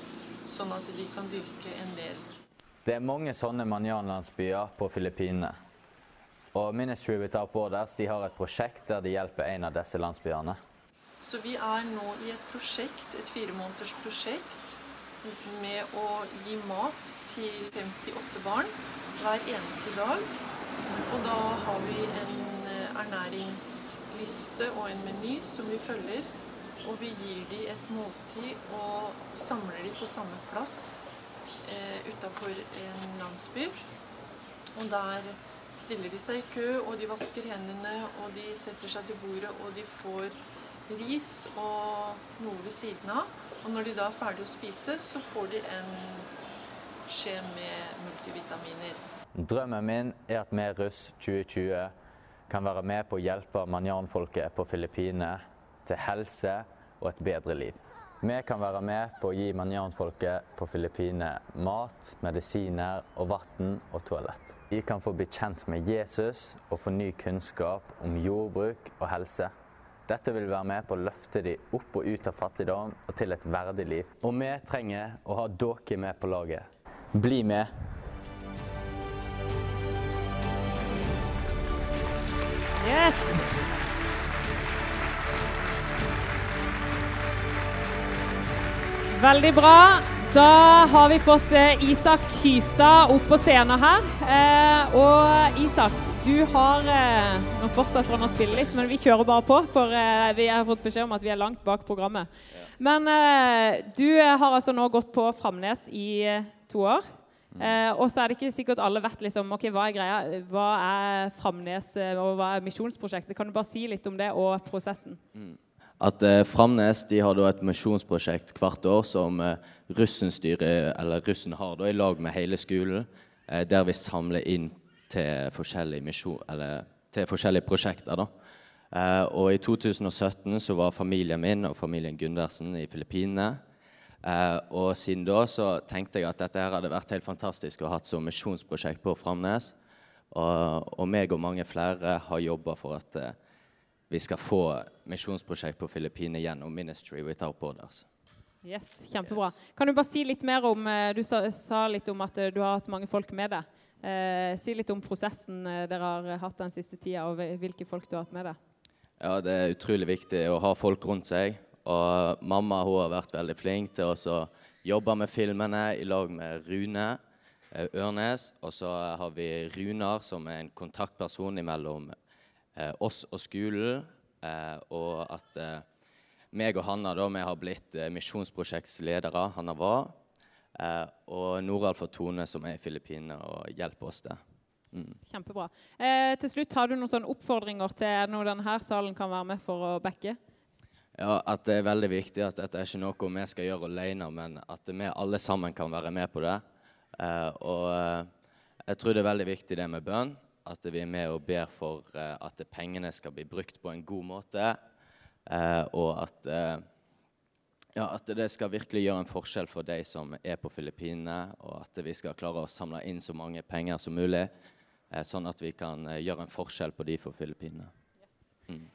sånn at de kan dyrke en del. Det er mange sånne manjanlandsbyer på Filippinene. Og Ministry Without Borders de har et prosjekt der de hjelper en av disse landsbyene. Så vi er nå i et prosjekt, et fire måneders prosjekt med å gi mat til 58 barn hver eneste dag. Og da har vi en eh, ernæringsliste og en meny som vi følger. Og vi gir de et måltid og samler de på samme plass eh, utafor en landsby. Og der stiller de seg i kø, og de vasker hendene, og de setter seg til bordet, og de får ris og noe ved siden av. Og når de da er ferdig å spise, så får de en skje med multivitaminer. Drømmen min er at vi russ 2020 kan være med på å hjelpe manjanfolket på Filippinene til helse og et bedre liv. Vi kan være med på å gi manjanfolket på Filippinene mat, medisiner og vann og toalett. De kan få bli kjent med Jesus og få ny kunnskap om jordbruk og helse. Dette vil være med på å løfte dem opp og ut av fattigdom og til et verdig liv. Og vi trenger å ha dere med på laget. Bli med. Yes! Veldig bra. Da har vi fått eh, Isak Hystad opp på scenen her. Eh, og Isak, du har eh, Nå fortsetter han å spille litt, men vi kjører bare på. For eh, vi har fått beskjed om at vi er langt bak programmet. Men du har altså nå gått på Framnes i to år. Eh, og så er det ikke sikkert alle vet liksom, ok, hva er greia, hva er Framnes eh, og hva er misjonsprosjektet. Kan du bare si litt om det og prosessen? At eh, Framnes de har da et misjonsprosjekt hvert år som eh, russen styrer, eller russen har da i lag med hele skolen, eh, der vi samler inn til forskjellige, misjon, eller, til forskjellige prosjekter. da. Eh, og I 2017 så var familien min og familien Gundersen i Filippinene. Eh, og siden da så tenkte jeg at dette her hadde vært helt fantastisk å ha som misjonsprosjekt på Framnes. Og, og meg og mange flere har jobba for at eh, vi skal få misjonsprosjekt på Filippinene gjennom Ministry Without Borders. Yes, Kjempebra. Kan du bare si litt mer om eh, Du sa, sa litt om at eh, du har hatt mange folk med deg. Eh, si litt om prosessen eh, dere har hatt den siste tida, og hvilke folk du har hatt med deg. Ja, det er utrolig viktig å ha folk rundt seg. Og mamma hun har vært veldig flink til å jobbe med filmene i lag med Rune eh, Ørnes. Og så har vi Runar, som er en kontaktperson mellom eh, oss og skolen. Eh, og at meg og Hanna da, vi har blitt misjonsprosjektsledere. Hanna var. Og Noralf og Tone, som er i Filippinene og hjelper oss der. Mm. Kjempebra. Eh, til slutt, Har du noen sånne oppfordringer til noe denne salen kan være med for å backe? Ja, at det er veldig viktig at dette er ikke noe vi skal gjøre alene, men at vi alle sammen kan være med på det. Eh, og eh, jeg tror det er veldig viktig det med bønn. At vi er med og ber for eh, at pengene skal bli brukt på en god måte. Eh, og at, eh, ja, at det skal virkelig gjøre en forskjell for de som er på Filippinene. Og at vi skal klare å samle inn så mange penger som mulig, sånn at vi kan gjøre en forskjell på de for Filippinene. Mm.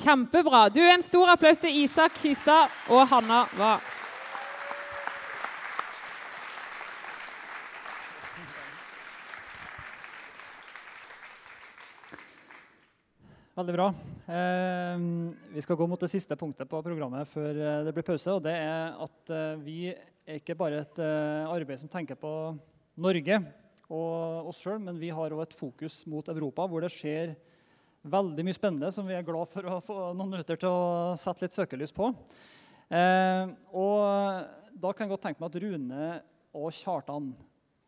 Kjempebra. Du, En stor applaus til Isak Hystad og Hanna Hva. Veldig bra. Eh, vi skal gå mot det siste punktet på programmet før eh, det blir pause. og det er at eh, Vi er ikke bare et eh, arbeid som tenker på Norge og oss sjøl, men vi har òg et fokus mot Europa, hvor det skjer veldig mye spennende som vi er glad for å få noen minutter til å sette litt søkelys på. Eh, og Da kan jeg godt tenke meg at Rune og Kjartan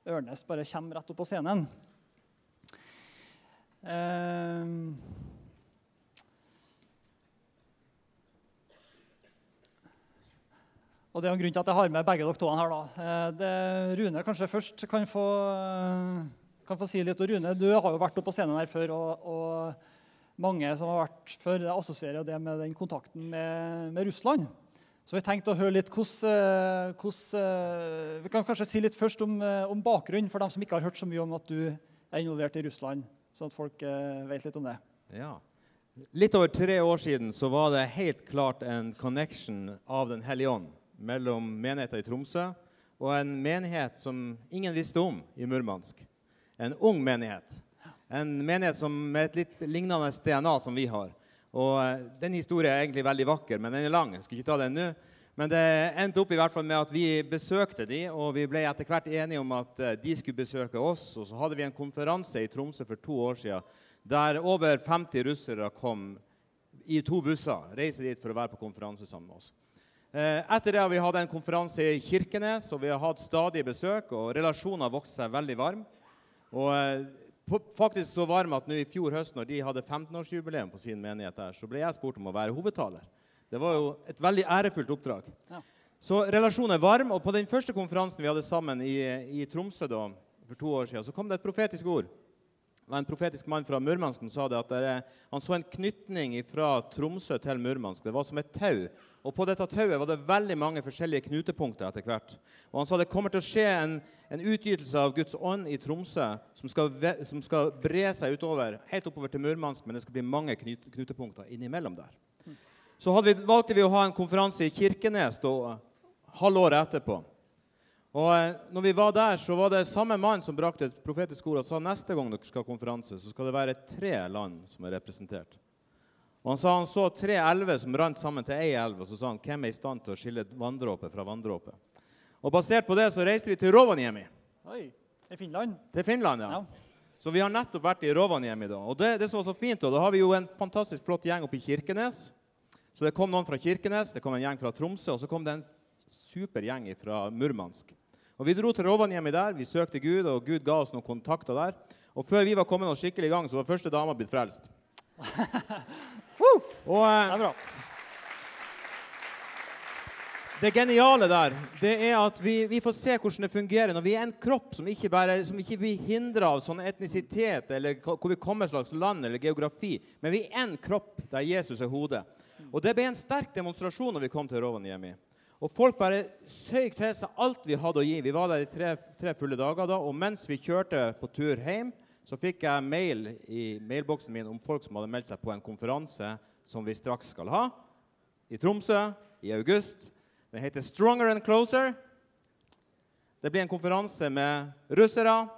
Ørnes bare kommer rett opp på scenen. Eh, Og Det er en grunn til at jeg har med begge dere to her. da. Eh, Det, Rune kanskje først kan få, eh, kan få si litt. Og Rune, du har jo vært oppe på scenen her før. og, og mange som har vært før, assosierer det med den kontakten med, med Russland. Så vi tenkte å høre litt hvordan, hvordan Vi kan kanskje si litt først om, eh, om bakgrunnen for dem som ikke har hørt så mye om at du er involvert i Russland, sånn at folk eh, vet litt om det. Ja. Litt over tre år siden så var det helt klart en connection av Den hellige ånd mellom menigheten i Tromsø og en menighet som ingen visste om i Murmansk. En ung menighet. En menighet som med et litt lignende DNA som vi har. Og eh, Den historien er egentlig veldig vakker, men den er lang. Jeg skal ikke ta den nå. Men det endte opp i hvert fall med at vi besøkte de, og vi ble etter hvert enige om at eh, de skulle besøke oss. Og så hadde vi en konferanse i Tromsø for to år siden der over 50 russere kom i to busser, reiste dit for å være på konferanse sammen med oss. Eh, Etter det har vi hatt en konferanse i Kirkenes, og vi har hatt stadig besøk. og Relasjonen har vokst seg veldig varm. Og faktisk så varm at nå i fjor høst, når de hadde 15-årsjubileum på sin menighet der, så ble jeg spurt om å være hovedtaler. Det var jo et veldig ærefullt oppdrag. Ja. Så relasjonen er varm. Og på den første konferansen vi hadde sammen i, i Tromsø da, for to år siden, så kom det et profetisk ord. Var en profetisk mann fra Murmansk som sa det at det er, han så en knytning fra Tromsø til Murmansk. Det var som et tau. Og på dette tauet var det veldig mange forskjellige knutepunkter etter hvert. Og han sa det kommer til å skje en, en utgytelse av Guds ånd i Tromsø som skal, som skal bre seg utover, helt oppover til Murmansk, men det skal bli mange knut, knutepunkter innimellom der. Så hadde vi, valgte vi å ha en konferanse i Kirkenes da, halvåret etterpå. Og eh, når vi var der, så var det samme mann som brakte et profetisk ord og sa neste gang dere skal ha konferanse, så skal det være tre land som er representert. Og Han sa han så tre elver som rant sammen til ei elv, og så sa han hvem er i stand til å skille vanndråpe fra vanndråpe. Og Basert på det så reiste vi til Rovaniemi. Oi, Til Finland? Til Finland, ja. Så vi har nettopp vært i Rovaniemi. da. Og det, det som var så fint, da, da har vi jo en fantastisk flott gjeng oppe i Kirkenes. Så det kom noen fra Kirkenes, det kom en gjeng fra Tromsø, og så kom det en super gjeng fra Murmansk. Og Vi dro til Rovaniemi der, vi søkte Gud, og Gud ga oss noen kontakter der. Og før vi var kommet noe skikkelig i gang, så var første dama blitt frelst. og, eh, det er bra. Det geniale der det er at vi, vi, får se hvordan det fungerer når vi er en kropp som ikke, bare, som ikke blir hindra av sånn etnisitet eller hvor vi kommer slags land eller geografi. Men vi er en kropp der Jesus er hodet. Og Det ble en sterk demonstrasjon når vi kom til Rovaniemi. Og Folk bare søg til seg alt vi hadde å gi. Vi var der i tre, tre fulle dager. da, Og mens vi kjørte på tur hjem, så fikk jeg mail i mailboksen min om folk som hadde meldt seg på en konferanse som vi straks skal ha i Tromsø i august. Den heter 'Stronger and Closer'. Det blir en konferanse med russere,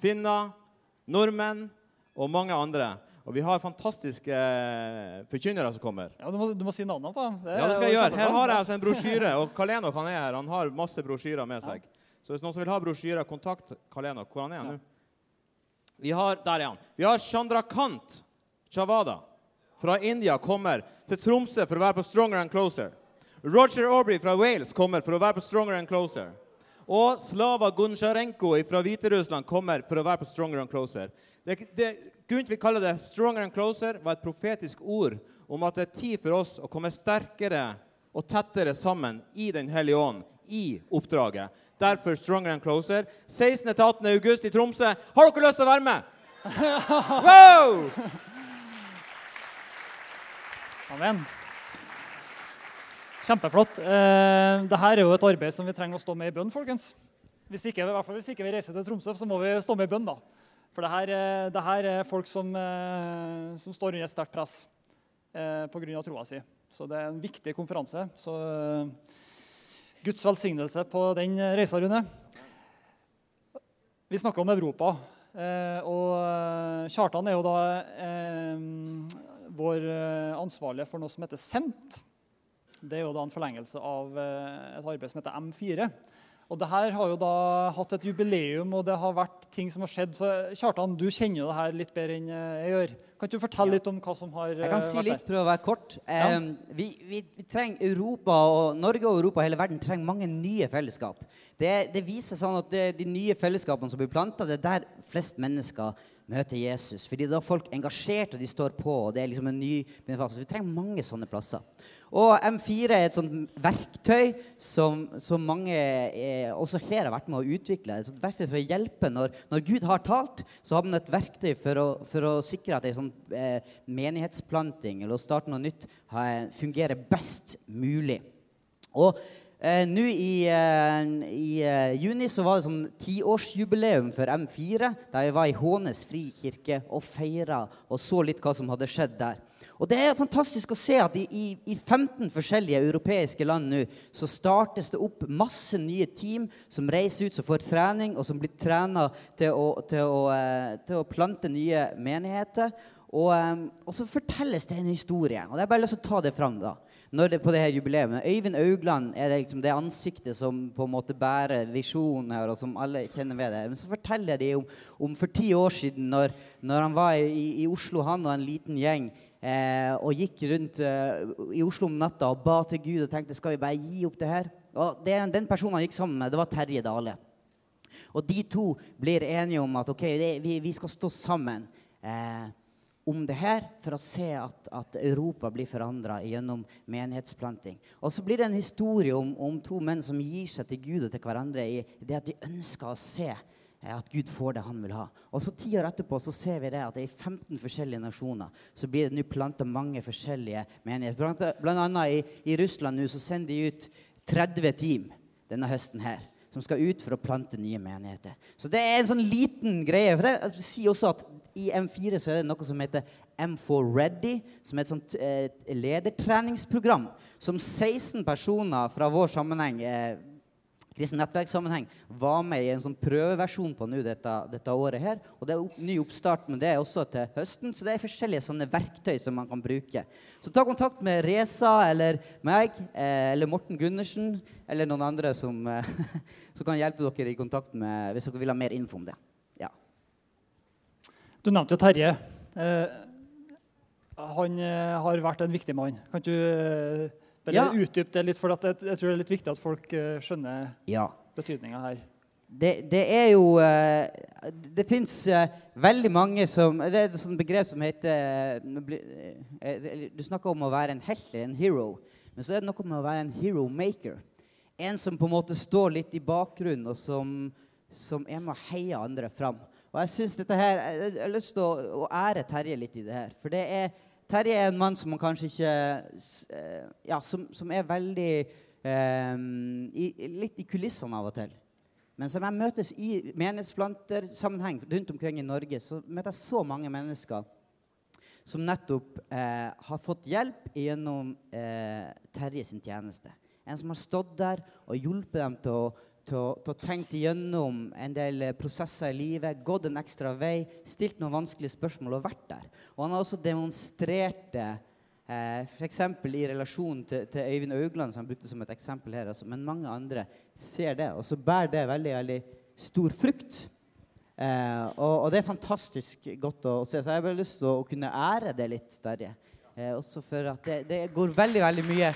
finner, nordmenn og mange andre. Og vi har fantastiske eh, forkynnere som kommer. Ja, Du må, du må si navnene på dem. Ja, det skal jeg gjøre. Her har jeg altså en brosjyre, og Kalenok han er her. Han har masse brosjyrer med seg. Så hvis noen som vil ha brosjyrer, kontakt Kalenok. Hvor han er han nå? Vi har, Der er han. Vi har Chandrakant Chavada fra India kommer til Tromsø for å være på Stronger and Closer. Roger Aubrey fra Wales kommer for å være på Stronger and Closer. Og Slava Gunsjarenko fra Hviterussland kommer for å være på Stronger and Closer. Det, det, grunnen vi kaller det Stronger and Closer, var et profetisk ord om at det er tid for oss å komme sterkere og tettere sammen i Den hellige ånd i oppdraget. Derfor Stronger and Closer. 16. til 18. august i Tromsø. Har dere lyst til å være med? Wow! Amen. Kjempeflott. Eh, Dette er jo et arbeid som vi trenger å stå med i bønn, folkens. Hvis ikke, i hvert fall hvis ikke vi reiser til Tromsø, så må vi stå med i bønn. da. For det her, eh, det her er folk som, eh, som står under et sterkt press eh, pga. troa si. Så det er en viktig konferanse. Så eh, Guds velsignelse på den reisa, Rune. Vi snakker om Europa. Og Kjartan er jo da vår ansvarlige for noe som heter SENT. Det er jo da en forlengelse av et arbeid som heter M4. Og det her har jo da hatt et jubileum, og det har vært ting som har skjedd. Så Kjartan, du kjenner jo det her litt bedre enn eh, jeg gjør. Kan du fortelle litt om hva som har Jeg kan eh, si litt, der? prøve å være kort. Ja. Eh, vi, vi, vi trenger Europa, og Norge og Europa og hele verden trenger mange nye fellesskap. Det, det viser sånn at det, de nye fellesskapene som blir planta, det er der flest mennesker møter Jesus. Fordi da er folk engasjert, og de står på. og det er liksom en ny begynnelse. Vi trenger mange sånne plasser. Og M4 er et sånt verktøy som, som mange, eh, også flere har vært med å utvikle. Et sånt verktøy for å hjelpe. Når, når Gud har talt, så har man et verktøy for å, for å sikre at ei sånn eh, menighetsplanting eller å starte noe nytt har, fungerer best mulig. Og eh, nå i, eh, i eh, juni så var det sånn tiårsjubileum for M4, der vi var i Hånes frikirke og feira og så litt hva som hadde skjedd der. Og det er fantastisk å se at i, i, i 15 forskjellige europeiske land nå så startes det opp masse nye team som reiser ut, som får trening, og som blir trena til, å- til, eh, til å plante nye menigheter. Og, eh, og så fortelles det en historie. Og det er bare lyst til å ta det fram. da. Når det, på det her jubileet. Øyvind Augland er det liksom det ansiktet som på en måte bærer visjonen her, og som alle kjenner ved det. Men så forteller de om, om for ti år siden, når, når han var i, i Oslo, han og en liten gjeng, eh, og gikk rundt eh, i Oslo om natta og ba til Gud og tenkte skal vi bare gi opp det her. Og det, Den personen han gikk sammen med, det var Terje Dale. Og de to blir enige om at ok, det, vi, vi skal stå sammen eh, om det her for å se at, at Europa blir forandra gjennom menighetsplanting. Og så blir det en historie om, om to menn som gir seg til Gud og til hverandre i det at de ønsker å se at Gud får det han vil ha. Og så Ti år etterpå så ser vi det at i 15 forskjellige nasjoner så blir det nå planta mange forskjellige menigheter. Blant, blant annet i, i Russland nå så sender de ut 30 team denne høsten her som skal ut for å plante nye menigheter. Så det er en sånn liten greie. for det sier også at I M4 så er det noe som heter M4 Ready, som er et sånt eh, ledertreningsprogram som 16 personer fra vår sammenheng eh, kristen nettverkssammenheng var med i en sånn prøveversjon på nå dette, dette, året. her. Og Det er opp, ny oppstart, men det er også til høsten. Så det er forskjellige sånne verktøy som man kan bruke. Så ta kontakt med Reza eller meg eh, eller Morten Gundersen eller noen andre som, eh, som, kan hjelpe dere i kontakt med hvis dere vil ha mer info om det. Ja. Du nevnte jo Terje. Eh, han eh, har vært en viktig mann. Kan du eh, bare Ja. utdyp det litt? For jeg, jeg tror det er litt viktig at folk uh, skjønner Ja. betydninga her. Det, det er jo eh, Det fins veldig mange som Det er et sånt begrep som heter eh, Du snakker om å være en helt, en hero. Men så er det noe med å være en hero maker. En som på en måte står litt i bakgrunnen, og som, som er med å heie andre fram. Og jeg synes dette her, jeg har lyst til å, å ære Terje litt i det her. For det er, Terje er en mann som man kanskje ikke eh, Ja, som, som er veldig eh, i, Litt i kulissene av og til. Men som jeg møtes i menighetsplantersammenheng rundt omkring i Norge, så møter jeg så mange mennesker som nettopp eh, har fått hjelp gjennom eh, Terje sin tjeneste. En som har stått der og hjulpet dem til å, til, å, tenke igjennom en del eh, prosesser i livet, gått en ekstra vei, stilt noen vanskelige spørsmål og vært der. Og han har også demonstrert det Eh, F.eks. i relasjon til, til Øyvind Augland, som han brukte som et eksempel her. Altså, men mange andre ser det, og så bærer det veldig veldig stor frukt. Eh, og, og det er fantastisk godt å, se. Så jeg har bare lyst til å, å kunne ære det litt, Terje. Eh, også for at det, det går veldig, veldig mye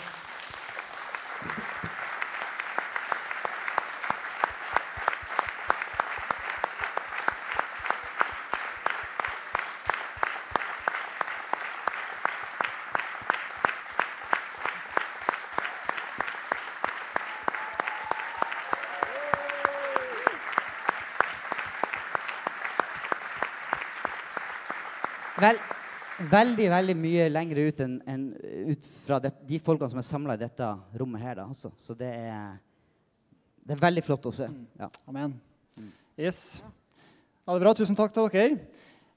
Vel, veldig veldig mye lenger ut enn en, ut fra det, de folkene som er samla i dette rommet her. Da, også. Så det er, det er veldig flott å se. Ja. Amen. Yes. Ja, det bra. Tusen takk til dere.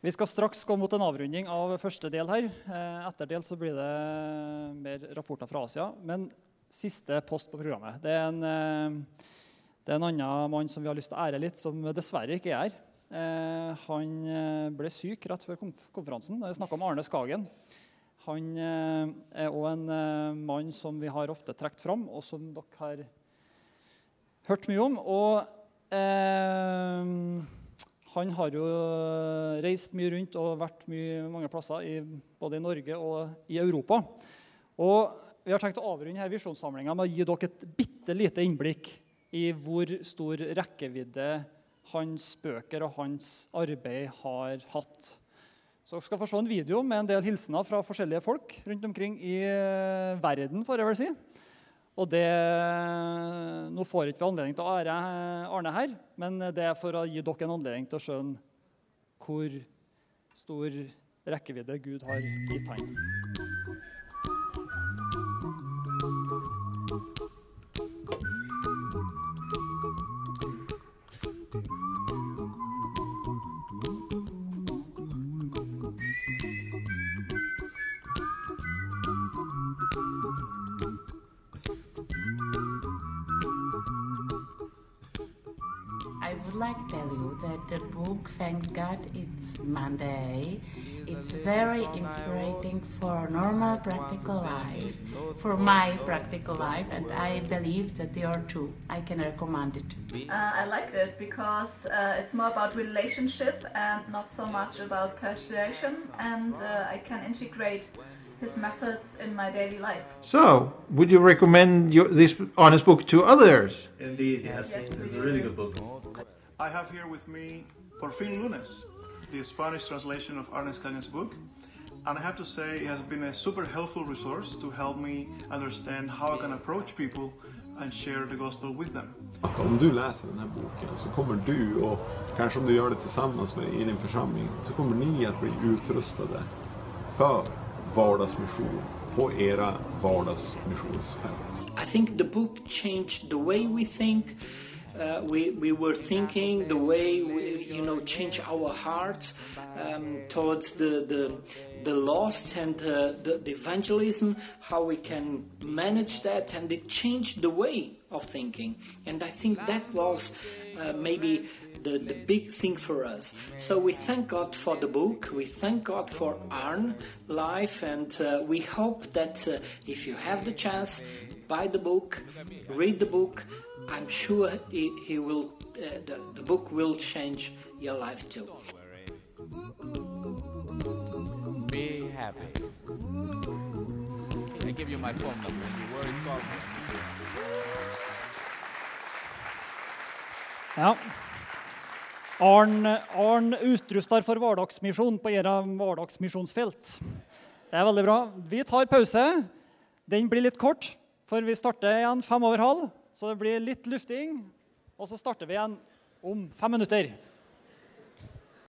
Vi skal straks gå mot en avrunding av første del her. Eh, Etter del så blir det mer rapporter fra Asia. Men siste post på programmet. Det er en, eh, det er en annen mann som vi har lyst til å ære litt, som dessverre ikke er her. Eh, Han eh, ble syk rett før konf- konferansen. Jeg snakka om Arne Skagen. Han eh, er òg en mann som vi har ofte trukket fram, og som dere har hørt mye om. Og eh, han har jo reist mye rundt og vært mye, mange plasser, i, både i Norge og i Europa. Og vi har tenkt å avrunde her visjonssamlinga med å gi dere et bitte lite innblikk i hvor stor rekkevidde hans bøker og hans arbeid har hatt. Så dere skal få se en video med en del hilsener fra forskjellige folk rundt omkring i eh, verden. får jeg vel si. Og det, Nå får ikke vi anledning til å ære Arne her, men det er for å gi dere en anledning til å skjønne hvor stor rekkevidde Gud har gitt han. Tell you the book, thanks God, it's Monday. It's very inspiring for normal practical life, for my practical life, and I believe that you are too. I can recommend it. Uh, I like it because uh, it's more about relationship and not so much about persuasion, and uh, I can integrate his methods in my daily life. So, would you recommend your, this honest book to others? Indeed, yes. It's a really good book. I have here with me Porfin Lunes, the Spanish translation of Ernest Cañas' book. And I have to say, it has been a super helpful resource to help me understand how I can approach people and share the gospel with them. Att om du läser den här boken så kommer du och kanske om du gör det tillsammans med er i din församling så kommer ni att bli utrustade för vardagsmission på era vardagsmissionsfält. I think the book changed the way we think. Uh, we, we were thinking the way we, you know, change our hearts um, towards the, the, the lost and uh, the, the evangelism, how we can manage that, and it changed the way of thinking. And I think that was uh, maybe the, the big thing for us. So we thank God for the book, we thank God for Arn life, and uh, we hope that uh, if you have the chance, buy the book, read the book. I'm sure he, he will, uh, the, the book will change your life too. Be happy. I give you my phone number. You worry, call me. Ja. Arn, Arn utrustar for hverdagsmisjon på era hverdagsmisjonsfelt. Det er veldig bra. Vi tar pause. Den blir litt kort, for vi starter igjen fem over halv. Så det blir litt lufting. Og så starter vi igjen om fem minutter.